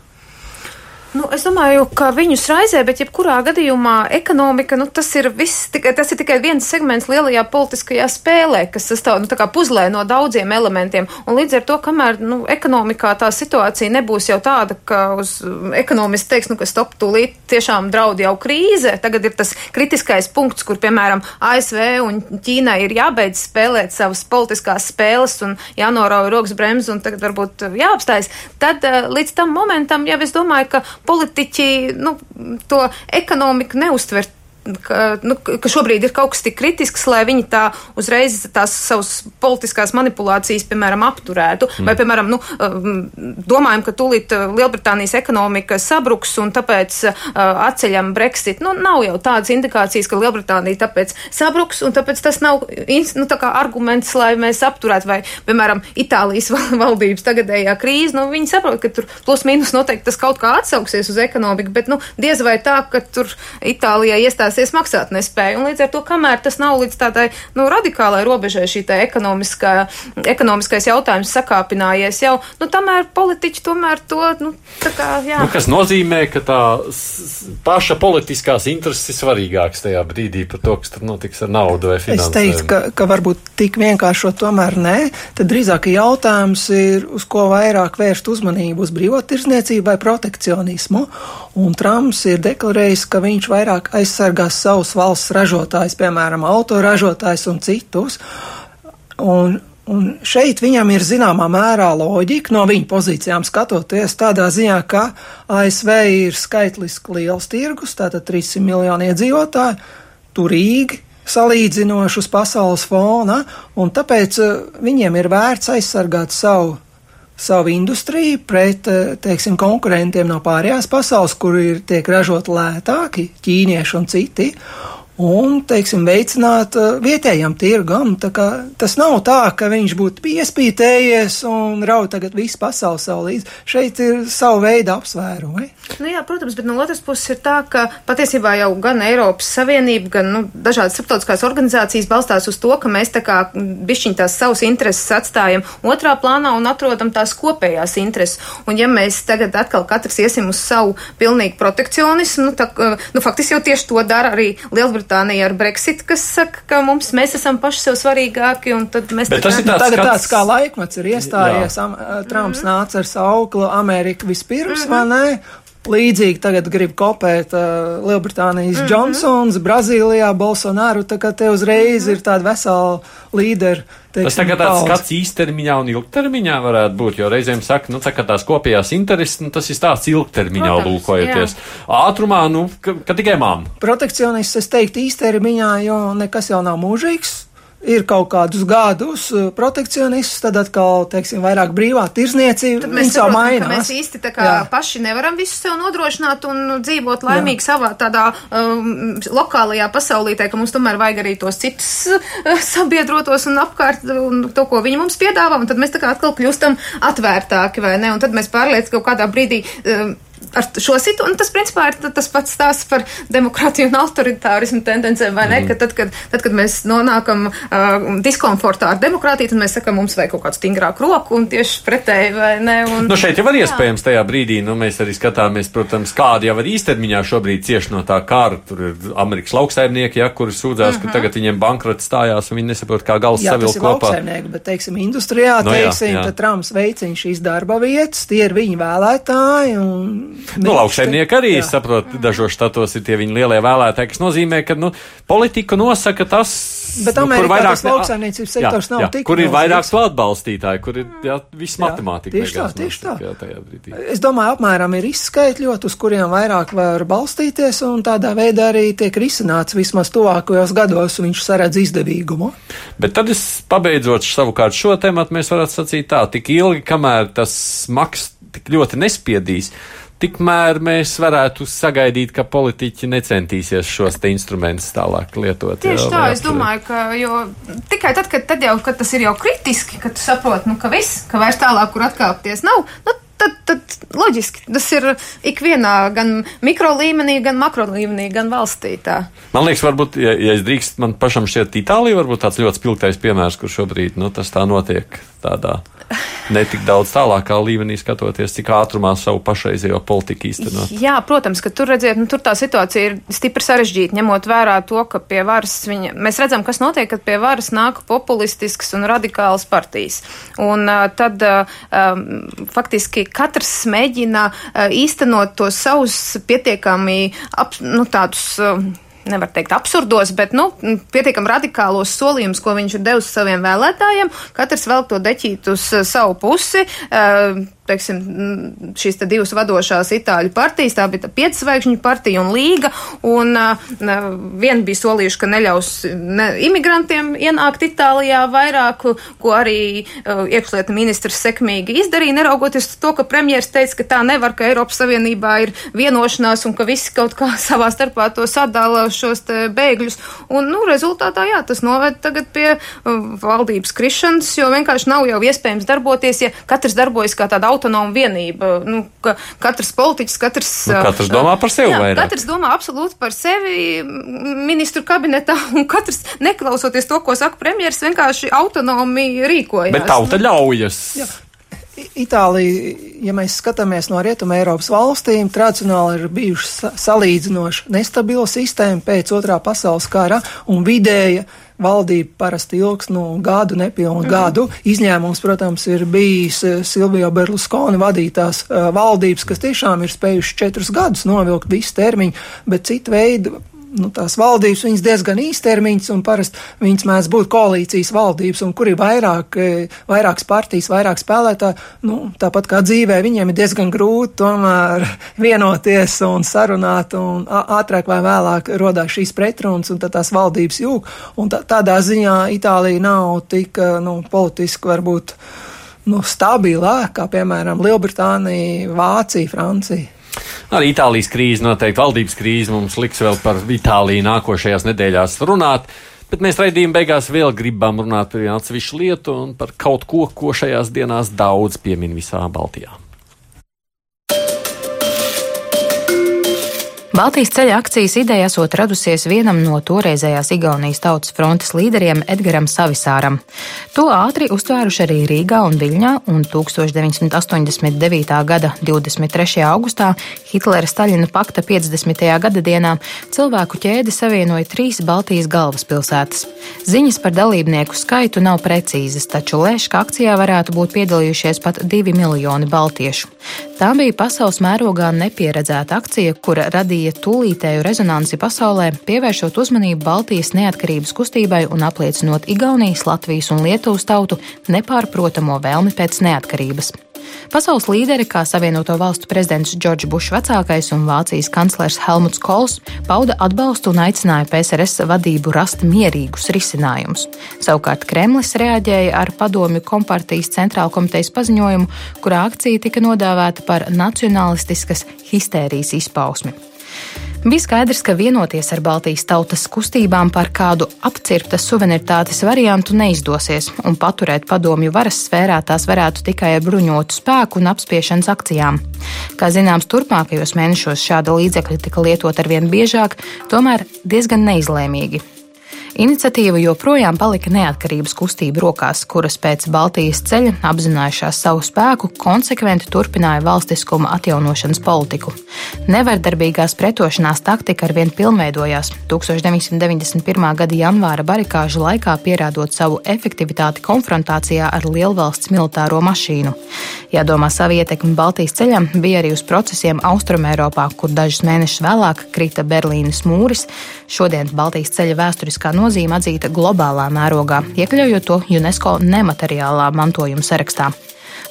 C: Nu, es domāju, ka viņus raizē, bet jebkurā gadījumā ekonomika, nu, tas ir viss, tikai, tas ir tikai viens segments lielajā politiskajā spēlē, kas sastāv, nu, puzlē no daudziem elementiem. Un līdz ar to, kamēr, nu, ekonomikā tā situācija nebūs jau tāda, ka uz ekonomisti teiks, nu, ka stop tūlīt tiešām draud jau krīze, tagad ir tas kritiskais punkts, kur, piemēram, ASV un Ķīnai ir jābeidz spēlēt savas politiskās spēles un jānorauj rokas bremzes un tagad varbūt jāapstājas, tad eh, līdz tam momentam jau es domāju, ka politiķi nu, to ekonomiku neuztver ka, nu, ka šobrīd ir kaut kas tik kritisks, lai viņi tā uzreiz tās savas politiskās manipulācijas, piemēram, apturētu. Mm. Vai, piemēram, nu, domājam, ka tūlīt Lielbritānijas ekonomika sabruks un tāpēc atceļam Brexit. Nu, nav jau tādas indikācijas, ka Lielbritānija tāpēc sabruks un tāpēc tas nav nu, tā arguments, lai mēs apturētu. Vai, piemēram, Itālijas valdības tagadējā krīze, nu, viņi saprot, ka tur plus mīnus noteikti tas kaut kā atsauksies uz ekonomiku, bet nu, diez vai tā, ka tur Itālijā iestās iestāsies maksāt nespēju. Un līdz ar to, kamēr tas nav līdz tādai nu, radikālai robežai šī ekonomiskais jautājums sakāpinājies jau, nu, tomēr politiķi tomēr to, nu, tā kā, jā.
A: Nu, kas nozīmē, ka tā paša politiskās intereses ir svarīgākas tajā brīdī par to, kas tur notiks ar naudu vai finansēm.
D: Es teiktu, ka, ka varbūt tik vienkāršo tomēr nē, tad drīzāk jautājums ir, uz ko vairāk vērst uzmanību uz brīvotirzniecību vai protekcionismu. Un Trumps ir deklarējis, ka viņš vairāk aizsargās savus valsts ražotājus, piemēram, autoražotājus un citus. Un, un šeit viņam ir zināmā mērā loģika no viņa pozīcijām skatoties tādā ziņā, ka ASV ir skaitliski liels tirgus, tātad 300 miljoni iedzīvotāji, turīgi, salīdzinoši uz pasaules fona, un tāpēc uh, viņiem ir vērts aizsargāt savu savu industriju pret, eh, teiksim, konkurentiem no pārējās pasaules, kur ir tiek ražot lētāki, ķīnieši un citi un, teiksim, veicināt uh, vietējam tirgam. Tas nav tā, ka viņš būtu piespītējies un rauj tagad visu pasauli savu līdzi. Šeit ir savu veidu apsvērumi.
C: Nu jā, protams, bet no otras puses ir tā, ka patiesībā jau gan Eiropas Savienība, gan nu, dažādas starptautiskās organizācijas balstās uz to, ka mēs tā kā bišķiņ tās savas intereses atstājam otrā plānā un atrodam tās kopējās intereses. Un ja mēs tagad atkal katrs iesim uz savu pilnīgu protekcionismu, nu, tā, nu faktiski jau tieši to dara arī Lielbritānija. Lielbritānija ar Brexit, kas saka, ka mums, mēs esam paši sev svarīgāki, un tad mēs
D: Bet tas ir tāds, tagad tāds kā laikmets ir iestājies, am, Trumps mm -hmm. nāca ar sauklu Amerika vispirms, mm -hmm. vai ne? Līdzīgi tagad grib kopēt uh, Lielbritānijas mm -hmm. Johnsons, Brazīlijā Bolsonaru, tā kā te uzreiz mm -hmm. ir tāda vesela līdera. Teiksim,
A: Tas tagad tāds skats īstermiņā un ilgtermiņā varētu būt, jo reizēm saka, nu, tā kā tās kopējās intereses, nu, tas ir tāds ilgtermiņā Protams, lūkojoties. Jā. Ātrumā, nu, ka, ka tikai māma.
D: Protekcionists, es teiktu, īstermiņā, jo nekas jau nav mūžīgs ir kaut kādus gadus eh, protekcionistus, tad atkal, teiksim, vairāk brīvā tirzniecība.
C: Tad mēs mainās. ka mēs īsti tā kā Jā. paši nevaram visu sev nodrošināt un dzīvot laimīgi Jā. savā tādā um, lokālajā pasaulītē, ka mums tomēr vajag arī tos citus uh, sabiedrotos un apkārt un to, ko viņi mums piedāvā, un tad mēs tā kā atkal kļūstam atvērtāki, vai ne? Un tad mēs pārliec, ka kaut kādā brīdī. Um, ar šo situāciju. Tas, principā, ir tas pats stāsts par demokrātiju un autoritārismu tendencēm, vai ne? Mm. Ka tad, kad, tad, kad mēs nonākam uh, diskomfortā ar demokrātiju, tad mēs sakam, mums vajag kaut kādu stingrāku roku un tieši pretēji, vai ne? Un,
A: nu, šeit jau var iespējams tajā brīdī, nu, mēs arī skatāmies, protams, kādi jau var īstermiņā šobrīd cieši no tā kara. Tur ir Amerikas lauksaimnieki, ja, kuri sūdzās, mm -hmm. ka mhm. tagad viņiem bankrots stājās un viņi nesaprot, kā gals savilkt kopā.
D: Bet, teiksim, industrijā, no, teiksim, jā, jā. Trumps veicina šīs darba vietas, tie ir viņa vēlētāji. Un
A: Nu, lauksaimnieki arī, jā. saprot, dažos štatos ir tie viņi lielie vēlētāji, kas nozīmē, ka, nu, politika nosaka tas,
D: Bet nu, kur vairāk lauksaimniecības sektors jā, nav jā, tik.
A: Kur ir vairāk atbalstītāji, kur ir, jā, viss matemātika.
D: Tieši tā, tieši tā. Jā, es domāju, apmēram ir izskaitļot, uz kuriem vairāk var balstīties, un tādā veidā arī tiek risināts vismaz tuvākajos gados, viņš saredz izdevīgumu.
A: Bet tad es pabeidzot savukārt šo tematu, mēs varētu sacīt tā, tik ilgi, kamēr tas maks tik ļoti nespiedīs tikmēr mēs varētu sagaidīt, ka politiķi necentīsies šos te instrumentus tālāk lietot.
C: Tieši jā, tā, es domāju, ka jo, tikai tad, kad, tad jau, kad tas ir jau kritiski, kad tu saproti, nu, ka viss, ka vairs tālāk, kur atkāpties nav, nu, tad, tad loģiski tas ir ikvienā gan mikro līmenī, gan makro līmenī, gan valstī. Tā.
A: Man liekas, varbūt, ja, ja es drīkst, man pašam šķiet, Itālija varbūt tāds ļoti spilgtais piemērs, kur šobrīd nu, tas tā notiek tādā netik daudz tālākā līmenī skatoties, cik ātrumā savu pašreizējo politiku īstenot.
C: Jā, protams, ka tur redziet, nu, tur tā situācija ir stipri sarežģīta, ņemot vērā to, ka pie varas viņa, mēs redzam, kas notiek, kad pie varas nāk populistisks un radikāls partijas. Un uh, tad um, faktiski katrs mēģina uh, īstenot tos savus pietiekami ap, nu, tādus. Uh, nevar teikt absurdos, bet, nu, pietiekami radikālos solījumus, ko viņš ir devis saviem vēlētājiem. Katrs vēl to deķīt uz savu pusi. Uh, teiksim, šīs te divas vadošās itāļu partijas, tā bija pieczvaigžņu partija un līga, un uh, viena bija solījuši, ka neļaus ne, imigrantiem ienākt Itālijā vairāk, ko arī uh, iekšlieta ministrs sekmīgi izdarīja, neraugoties to, ka premjeras teica, ka tā nevar, ka Eiropas Savienībā ir vienošanās un ka visi kaut kā (laughs) savā starpā to sadala šos te bēgļus, un, nu, rezultātā, jā, tas noved tagad pie uh, valdības krišanas, jo vienkārši nav jau iespējams darboties, ja katrs darbojas kā tāda autonoma vienība. Nu, ka katrs politiķis, katrs.
A: Nu, katrs domā par sevi jā, vairāk.
C: Katrs domā absolūti par sevi ministru kabinetā, (laughs) un katrs, neklausoties to, ko saka premjeras, vienkārši autonomi rīkojas.
A: Bet tauta ļaujas. Jā.
D: Itālija, ja mēs skatāmies no Rietuma Eiropas valstīm, tradicionāli ir bijuši salīdzinoši nestabila sistēma pēc otrā pasaules kara un vidēja valdība parasti ilgs no nu, gadu, nepilnu mm. gadu. Izņēmums, protams, ir bijis eh, Silvija Berluskoni vadītās uh, valdības, kas tiešām ir spējuši četrus gadus novilkt visu termiņu, bet citu veidu nu, tās valdības, viņas diezgan īstermiņas, un parasti viņas mēdz būt koalīcijas valdības, un kur ir vairāk, e, vairākas partijas, vairāk spēlētāji, nu, tāpat kā dzīvē, viņiem ir diezgan grūti tomēr (laughs) vienoties un sarunāt, un ātrāk vai vēlāk rodās šīs pretrunas, un tad tās valdības jūg, un tā, tādā ziņā Itālija nav tik, e, nu, politiski varbūt, nu, stabilā, kā, piemēram, Lielbritānija, Vācija, Francija.
A: Arī Itālijas krīze, noteikti valdības krīze mums liks vēl par Itāliju nākošajās nedēļās runāt. Bet mēs raidījuma beigās vēl gribam runāt par vienu atsevišķu lietu un par kaut ko, ko šajās dienās daudz piemin visā Baltijā.
B: Baltijas ceļa akcijas ideja esot radusies vienam no toreizējās Igaunijas tautas frontes līderiem Edgaram Savisāram. To ātri uztvēruši arī Rīgā un Viļņā, un 1989. gada 23. augustā Hitlera Staļina pakta 50. gada dienā cilvēku ķēde savienoja trīs Baltijas galvaspilsētas. Ziņas par dalībnieku skaitu nav precīzas, taču lēš, ka akcijā varētu būt piedalījušies pat divi miljoni baltiešu. Tā bija pasaules mērogā nepieredzēta akcija, kura radīja tūlītēju rezonanci pasaulē, pievēršot uzmanību Baltijas neatkarības kustībai un apliecinot Igaunijas, Latvijas un Lietuvas tautu nepārprotamo vēlmi pēc neatkarības. Pasaules līderi, kā Savienoto valstu prezidents Džordžs Bušs vecākais un Vācijas kanclers Helmuts Kols, pauda atbalstu un aicināja PSRS vadību rast mierīgus risinājumus. Savukārt Kremlis reaģēja ar padomju kompartijas centrāla komitejas paziņojumu, kurā akcija tika nodāvēta par nacionālistiskas histērijas izpausmi. Bija skaidrs, ka vienoties ar Baltijas tautas kustībām par kādu apcirptas suverenitātes variantu neizdosies, un paturēt padomju varas sfērā tās varētu tikai ar bruņotu spēku un apspiešanas akcijām. Kā zināms, turpmākajos mēnešos šāda līdzekļa tika lietot arvien biežāk, tomēr diezgan neizlēmīgi. Iniciatīva joprojām palika neatkarības kustību rokās, kuras pēc Baltijas ceļa apzinājušās savu spēku, konsekventi turpināja valstiskuma atjaunošanas politiku. Nevardarbīgās pretošanās taktika arvien pilnveidojās. 1991. gada janvāra barikāžu laikā pierādot savu efektivitāti konfrontācijā ar lielvalsts militāro mašīnu. Jādomā savu ietekmi Baltijas ceļam bija arī uz procesiem Austrumēropā, kur dažus mēnešus vēlāk krita Berlīnes mūris. Šodien Baltijas ceļa vēsturiskā nozīme nozīme atzīta globālā mērogā, iekļaujot to UNESCO nemateriālā mantojuma sarakstā.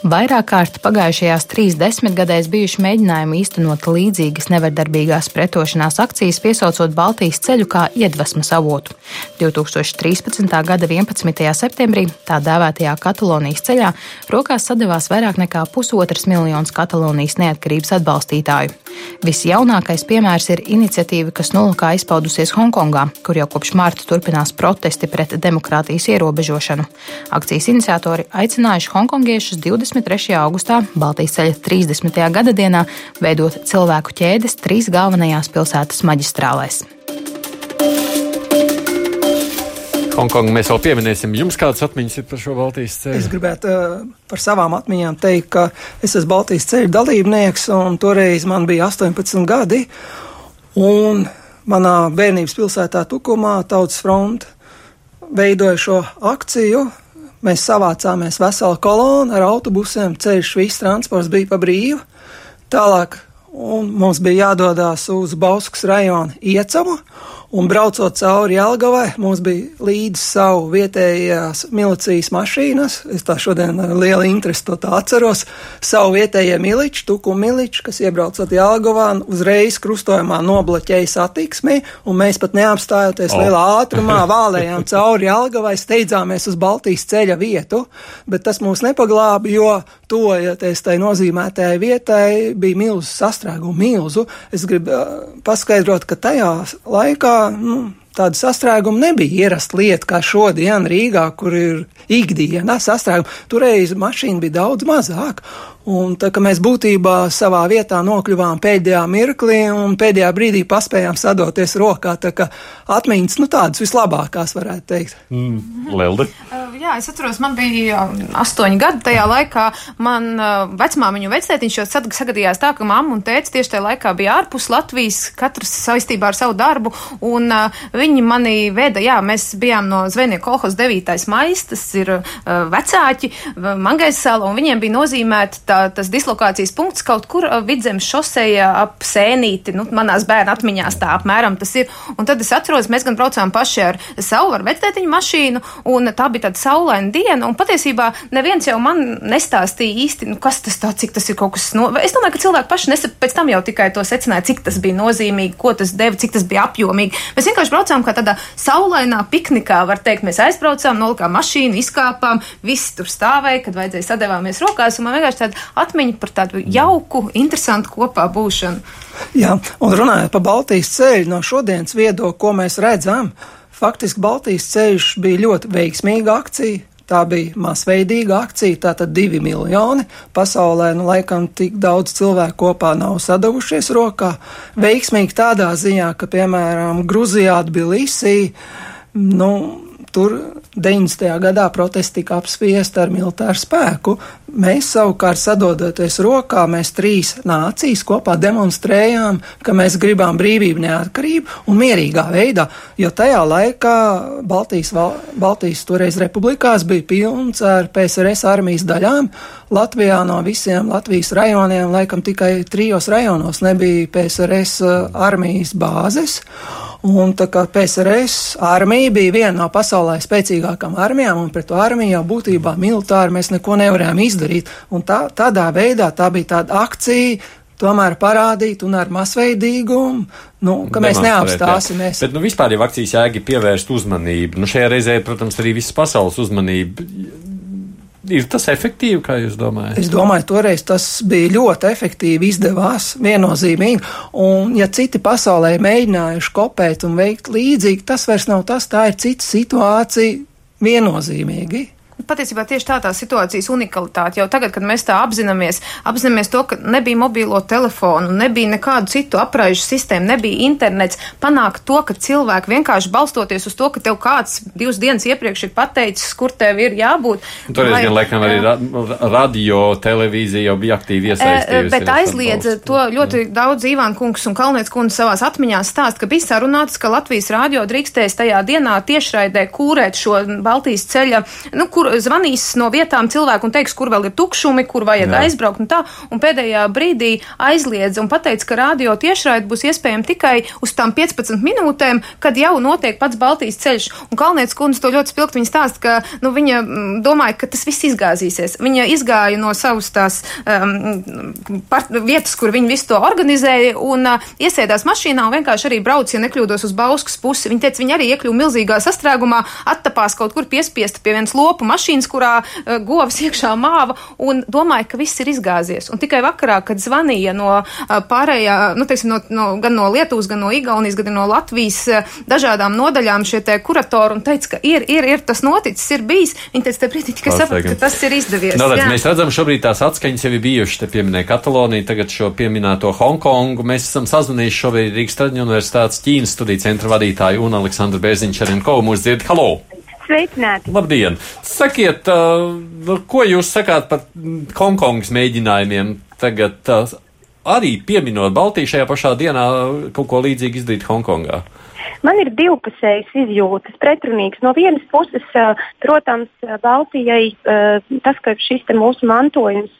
B: Vairāk kārt pagājušajās trīs desmitgadēs bijuši mēģinājumi īstenot līdzīgas nevardarbīgās pretošanās akcijas, piesaucot Baltijas ceļu kā iedvesmas avotu. 2013. gada 11. septembrī tā dēvētajā Katalonijas ceļā rokās sadavās vairāk nekā pusotras miljonus Katalonijas neatkarības atbalstītāju. Visjaunākais piemērs ir iniciatīva, kas nolūkā izpaudusies Hongkongā, kur jau kopš mārta turpinās protesti pret demokrātijas ierobežošanu. Akcijas iniciatori aicinājuši hongkongiešus 20. 23. augustā Baltijas ceļa 30. gada dienā veidot cilvēku ķēdes trīs galvenajās pilsētas maģistrālēs.
A: Hongkongu mēs vēl pieminēsim. Jums kādas atmiņas ir par šo Baltijas ceļu?
D: Es gribētu uh, par savām atmiņām teikt, ka es esmu Baltijas ceļa dalībnieks, un toreiz man bija 18 gadi. Un manā bērnības pilsētā Tukumā Tautas fronte veidoja šo akciju, Mēs savācāmies veselu kolonu ar autobusiem, ceļš, viss transports bija pa brīvu. Tālāk mums bija jādodas uz Bauskas rajonu Iecamu, Un braucot cauri Jelgavai, mums bija līdzi savu vietējās milicijas mašīnas. Es tā šodien ar lielu interesi to atceros. Savu vietējie miliči, tuku miliči, kas iebraucot Jelgavā, uzreiz krustojumā nobloķēja satiksmi, un mēs pat neapstājoties oh. lielā ātrumā (laughs) vālējām cauri Jelgavai, steidzāmies uz Baltijas ceļa vietu, bet tas mūs nepaglāba, jo tojoties tai nozīmētajai vietai bija milzu sastrēgumu, milzu. Es gribu uh, paskaidrot, ka tajā laikā nu, tāda sastrēguma nebija ierasta lieta, kā šodien Rīgā, kur ir ikdiena sastrēguma. Toreiz mašīna bija daudz mazāk. Un tā kā mēs būtībā savā vietā nokļuvām pēdējā mirklī un pēdējā brīdī paspējām sadoties rokā, tā kā atmiņas, nu tādas vislabākās varētu teikt.
A: Mm, Lelde?
C: Uh, jā, es atceros, man bija um, astoņi gadi tajā laikā. Man uh, vecmāmiņu vectētiņš jau sagadījās tā, ka mamma un tēts tieši tajā laikā bija ārpus Latvijas, katrs saistībā ar savu darbu, un uh, viņi mani veda, jā, mēs bijām no Zvejnieku kolhos 9. maijas, tas ir vecāķi, Mangaisala, un viņiem bija nozīmēta tā, tas dislokācijas punkts kaut kur vidzemes šoseja ap sēnīti, nu, manās bērnu atmiņās tā apmēram tas ir. Un tad es atceros, mēs gan braucām paši ar savu, ar vectētiņu mašīnu, un tā bija tāda saulaina diena, un patiesībā neviens jau man nestāstīja īsti, nu, kas tas tā, cik tas ir kaut kas, no... es domāju, ka cilvēki paši nesap, pēc tam jau tikai to secināja, cik tas bija nozīmīgi, ko tas deva, cik tas bija apjomīgi. Mēs vienkārši braucām kā tādā saulainā piknikā, var teikt, mēs aizbraucām, nolikām mašīnu, izkāpām, viss tur stāvēja, kad vajadzēja sadevāmies rokās, un man vienkārši tāda atmiņa par tādu jauku, interesantu kopā būšanu.
D: Jā, un runājot par Baltijas ceļu no šodienas viedokļa, ko mēs redzam, faktiski Baltijas ceļš bija ļoti veiksmīga akcija. Tā bija masveidīga akcija, tātad divi miljoni. Pasaulē, nu, laikam, tik daudz cilvēku kopā nav sadavušies rokā. Veiksmīgi tādā ziņā, ka, piemēram, Gruzijā, Tbilisī, nu, tur 90. gadā protesti tika apspiesti ar militāru spēku. Mēs savukārt sadodoties rokā, mēs trīs nācijas kopā demonstrējām, ka mēs gribam brīvību, neatkarību un mierīgā veidā, jo tajā laikā Baltijas, Baltijas toreiz republikās bija pilns ar PSRS armijas daļām. Latvijā no visiem Latvijas rajoniem, laikam tikai trijos rajonos nebija PSRS uh, armijas bāzes. Un tā kā PSRS armija bija viena no pasaulē spēcīgākām armijām, un pret to armiju jau būtībā militāri mēs neko nevarējām izdarīt. Un tā, tādā veidā tā bija tāda akcija, tomēr parādīt un ar masveidīgumu, nu, ka mēs neapstāsimies.
A: Jā. Bet nu, vispār jau akcijas jēga pievērst uzmanību. Nu, šajā reizē, protams, arī visas pasaules uzmanība Ir tas efektīvi, kā jūs domājat?
D: Es domāju, toreiz tas bija ļoti efektīvi, izdevās viennozīmīgi. Un, ja citi pasaulē mēģinājuši kopēt un veikt līdzīgi, tas vairs nav tas, tā ir cita situācija viennozīmīgi.
C: Patiesībā tieši tā tā situācijas unikalitāte. Jau tagad, kad mēs tā apzināmies, apzināmies to, ka nebija mobilo telefonu, nebija nekādu citu apraižu sistēmu, nebija internets, panākt to, ka cilvēki vienkārši balstoties uz to, ka tev kāds divas dienas iepriekš ir pateicis, kur tev ir jābūt.
A: Tur lai, gan, laikam, arī ra radio, televīzija jau bija aktīvi iesaistījusies.
C: Bet aizliedz to ļoti jā. daudz Īvāna kungs un Kalniec kundze savās atmiņās stāst, ka bija sarunāts, ka Latvijas radio drīkstēs tajā dienā tiešraidē kūrēt šo Baltijas ceļa, nu, kur zvanīs no vietām cilvēku un teiks, kur vēl ir tukšumi, kur vajag Jā. aizbraukt un tā. Un pēdējā brīdī aizliedz un pateica, ka radio tiešraidi būs iespējama tikai uz tām 15 minūtēm, kad jau notiek pats Baltijas ceļš. Un Kalnietis kundze to ļoti spilgt viņa stāst, ka nu, viņa mm, domāja, ka tas viss izgāzīsies. Viņa izgāja no savas tās um, part, vietas, kur viņa visu to organizēja un uh, iesēdās mašīnā un vienkārši arī brauc, ja nekļūdos uz Bauskas pusi. Viņa teica, viņa arī iekļuva milzīgā sastrēgumā, attapās kaut kur piespiesta pie vienas lopu mašīnas, kurā uh, govs iekšā māva, un domāja, ka viss ir izgāzies. Un tikai vakarā, kad zvanīja no uh, pārējā, nu, teiksim, no, no, gan no Lietuvas, gan no Igaunijas, gan no Latvijas uh, dažādām nodaļām šie te kuratori un teica, ka ir, ir, ir tas noticis, ir bijis. Viņi teica, te brīdī tikai saprat, ka tas ir izdevies.
A: No, redz, mēs redzam, šobrīd tās atskaņas jau ir bijušas. Te pieminēja Kataloniju, tagad šo pieminēto Hongkongu. Mēs esam sazvanījuši šobrīd Rīgas Traģiņu universitātes Ķīnas studiju centra vadītāju un Aleksandru Bērziņš arī Kovu mūs dzird. Halo!
G: Sveicināti!
A: Labdien! Sakiet, uh, ko jūs sakāt par Hongkongas mēģinājumiem tagad uh, arī pieminot Baltiju šajā pašā dienā kaut ko līdzīgu izdarīt Hongkongā?
G: Man ir divpusējas izjūtas, pretrunīgas. No vienas puses, protams, Baltijai tas, ka šis mūsu mantojums,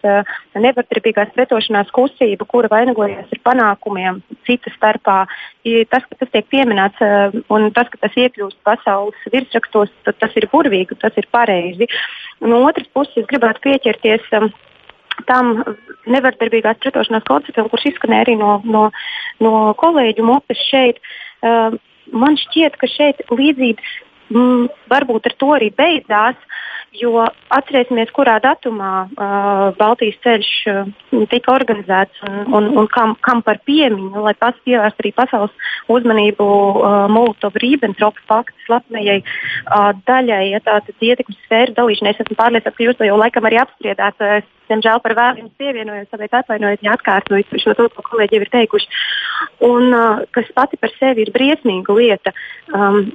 G: nevardarbīgās pretošanās kustība, kura vainagojas ar panākumiem citu starpā, tas, ka tas tiek pieminēts un tas, ka tas iekļūst pasaules virsrakstos, tas ir burvīgi, tas ir pareizi. No otras puses, es gribētu pieķerties tam nevardarbīgās pretošanās konceptam, kurš izskanēja arī no, no, no kolēģu mutes šeit. Uh, man šķiet, ka šeit līdzības mm, varbūt ar to arī beidzās, jo atcerēsimies, kurā datumā uh, Baltijas ceļš uh, tika organizēts un, un, un kam, kam par piemiņu, lai pats pievērst arī pasaules uzmanību uh, Molotov-Ribbentrop paktu slepnējai uh, daļai, ja tātad ietekmes sfēru dalīšanai. Es esmu pārliecināta, ka jūs to jau laikam arī apspriedāt. Es, diemžēl par vēlu jums pievienojos, tāpēc atvainojiet, ja atkārtoju šo to, ko kolēģi jau ir teikuši. Un, uh, kas pati par sevi ir briesmīga lieta. Um,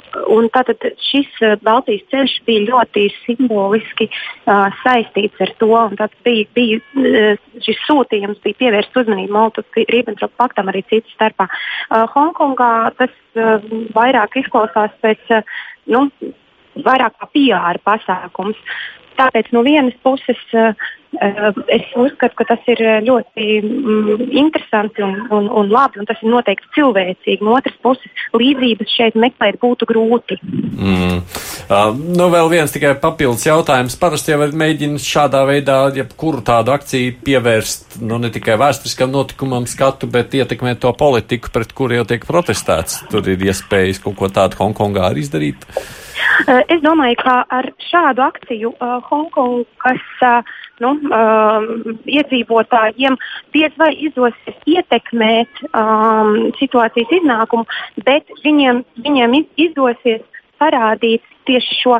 G: tātad šis uh, Baltijas ceļš bija ļoti simboliski uh, saistīts ar to. Tad bija, bija, uh, šis sūtījums bija pievērsts uzmanību Molotov-Ribbentrop paktam arī citu starpā. Uh, Hongkongā tas uh, vairāk izklausās pēc uh, nu, vairāk kā PR pasākums. Tāpēc no vienas puses uh, es uzskatu, ka tas ir ļoti mm, interesanti un, un, un labi, un tas ir noteikti cilvēcīgi. No otras puses, līdzības šeit meklēt būtu grūti.
A: Mm. Uh, nu, vēl viens tikai papildus jautājums. Parasti jau mēģina šādā veidā jebkuru tādu akciju pievērst nu, ne tikai vēsturiskam notikumam skatu, bet ietekmēt to politiku, pret kuru jau tiek protestēts. Tur ir iespējas kaut ko tādu Hongkongā arī izdarīt.
G: Uh, es domāju, ka ar šādu akciju uh, Hongkongas uh, nu, iedzīvotājiem diez vai izdosies ietekmēt um, situācijas iznākumu, bet viņiem, viņiem izdosies parādīt tieši šo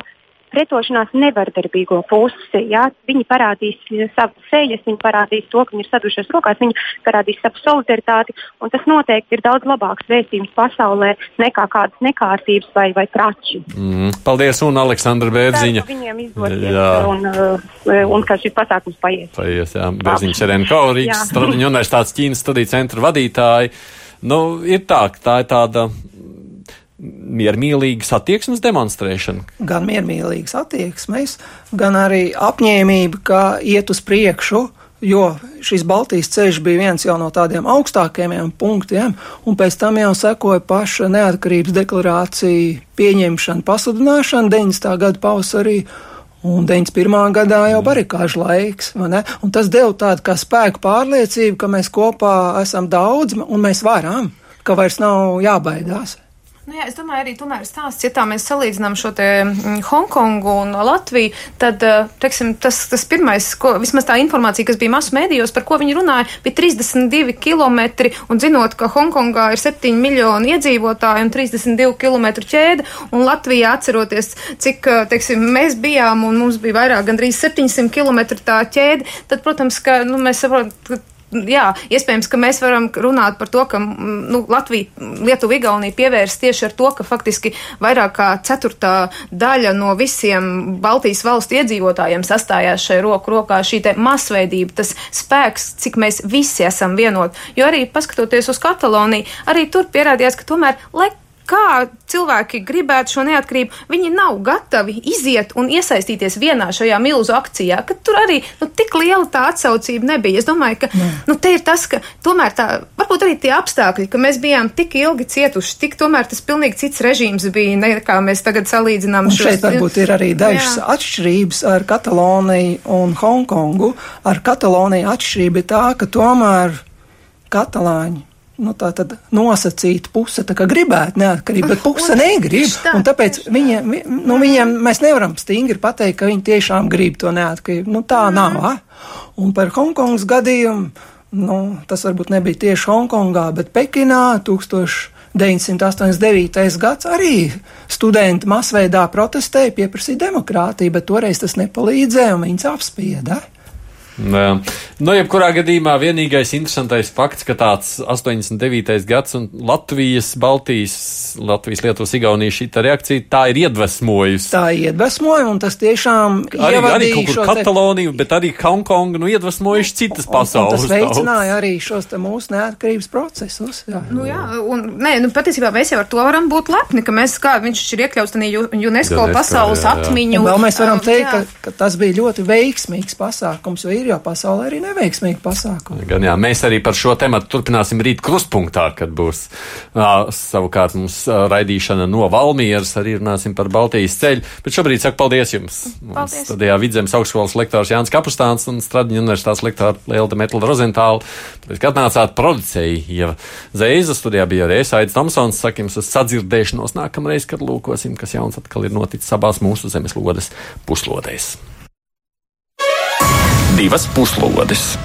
G: pretošanās nevardarbīgo pusi. Ja? Viņi parādīs savas sejas, viņi parādīs to, ka viņi ir sadušies rokās, viņi parādīs savu solidaritāti, un tas noteikti ir daudz labāks vēstījums pasaulē nekā kādas nekārtības vai, vai prači.
A: Mm, paldies, un Aleksandra Bērziņa.
G: Ceru, viņiem izdosies, un, uh, un ka šis pasākums paies.
A: Paies, jā. Bērziņa Šerenko, Rīgas Stradiņu universitātes Ķīnas studiju centra vadītāji. Nu, ir tā, ka tā ir tāda miermīlīgas attieksmes demonstrēšana.
D: Gan miermīlīgas attieksmes, gan arī apņēmība, ka iet uz priekšu, jo šis Baltijas ceļš bija viens no tādiem augstākajiem punktiem, un pēc tam jau sekoja paša neatkarības deklarācija pieņemšana, pasludināšana 90. gada pavasarī. Un 91. gadā jau barikāžu laiks, un tas deva tādu kā spēku pārliecību, ka mēs kopā esam daudz un mēs varam, ka vairs nav jābaidās.
C: Nu jā, es domāju, arī tomēr stāsts, ja tā mēs salīdzinām šo te mm, Hongkongu un Latviju, tad, eh, teiksim, tas, tas pirmais, ko, vismaz tā informācija, kas bija masu mēdījos, par ko viņi runāja, bija 32 km, un zinot, ka Hongkongā ir 7 miljoni iedzīvotāji un 32 km ķēde, un Latvijā atceroties, cik, eh, teiksim, mēs bijām, un mums bija vairāk, gandrīz 700 km tā ķēde, tad, protams, ka, nu, mēs saprotam, jā, iespējams, ka mēs varam runāt par to, ka nu, Latvija, Lietuva, Igaunija pievērs tieši ar to, ka faktiski vairāk kā ceturtā daļa no visiem Baltijas valstu iedzīvotājiem sastājās šai roku rokā šī te masveidība, tas spēks, cik mēs visi esam vienot. Jo arī paskatoties uz Kataloniju, arī tur pierādījās, ka tomēr, lai kā cilvēki gribētu šo neatkarību, viņi nav gatavi iziet un iesaistīties vienā šajā milzu akcijā, ka tur arī nu, tik liela tā atsaucība nebija. Es domāju, ka Nē. nu, te ir tas, ka tomēr tā, varbūt arī tie apstākļi, ka mēs bijām tik ilgi cietuši, tik tomēr tas pilnīgi cits režīms bija, nekā mēs tagad salīdzinām.
D: Un šos, šeit varbūt ir arī dažas jā. atšķirības ar Kataloniju un Hongkongu. Ar Kataloniju atšķirība ir tā, ka tomēr katalāņi nu, tā tad nosacīta puse, tā kā gribētu neatkarību, bet puse un, negrib. Tā, un tāpēc viņiem, nu, viņiem mēs nevaram stingri pateikt, ka viņi tiešām grib to neatkarību. Nu, tā mm. nav. A? Un par Hongkongas gadījumu, nu, tas varbūt nebija tieši Hongkongā, bet Pekinā 1989. gads arī studenti masveidā protestēja, pieprasīja demokrātiju, bet toreiz tas nepalīdzēja un viņus apspieda.
A: Jā. Nu, jebkurā gadījumā vienīgais interesantais fakts, ka tāds 89. gads un Latvijas, Baltijas, Latvijas, Lietuvas, Igaunijas šī reakcija tā ir iedvesmojusi.
D: Tā iedvesmoja, un tas tiešām
A: arī, arī kaut kur Kataloniju, te... bet arī Hongkongu, nu, iedvesmojuši citas pasaules.
D: Un tas veicināja arī šos te mūsu neatkarības procesus.
C: Jā. Nu, jā, un, nē, nu, patiesībā mēs jau ar to varam būt lepni, ka mēs, kā viņš ir iekļauts tādā UNESCO, UNESCO pasaules jā, jā. atmiņu.
D: Un vēl mēs varam teikt, ka, ka tas bija ļoti veiksmīgs pasākums, jo ir ir jau pasaulē arī neveiksmīgi pasākumi.
A: Gan jā, mēs arī par šo tematu turpināsim rīt krustpunktā, kad būs uh, savukārt mums raidīšana no Valmieras, arī runāsim par Baltijas ceļu. Bet šobrīd saku paldies jums. Paldies. Studijā Vidzemes augstskolas lektors Jānis Kapustāns un Stradiņa universitātes lektora Lielda Metla Rozentāla. Tāpēc, kad nācāt producēji, ja Zeiza studijā bija arī Aits Tomsons, sakim, uz sadzirdēšanos nākamreiz, kad lūkosim, kas jauns atkal ir noticis abās mūsu zemeslodes puslodēs
E: divas puslodes.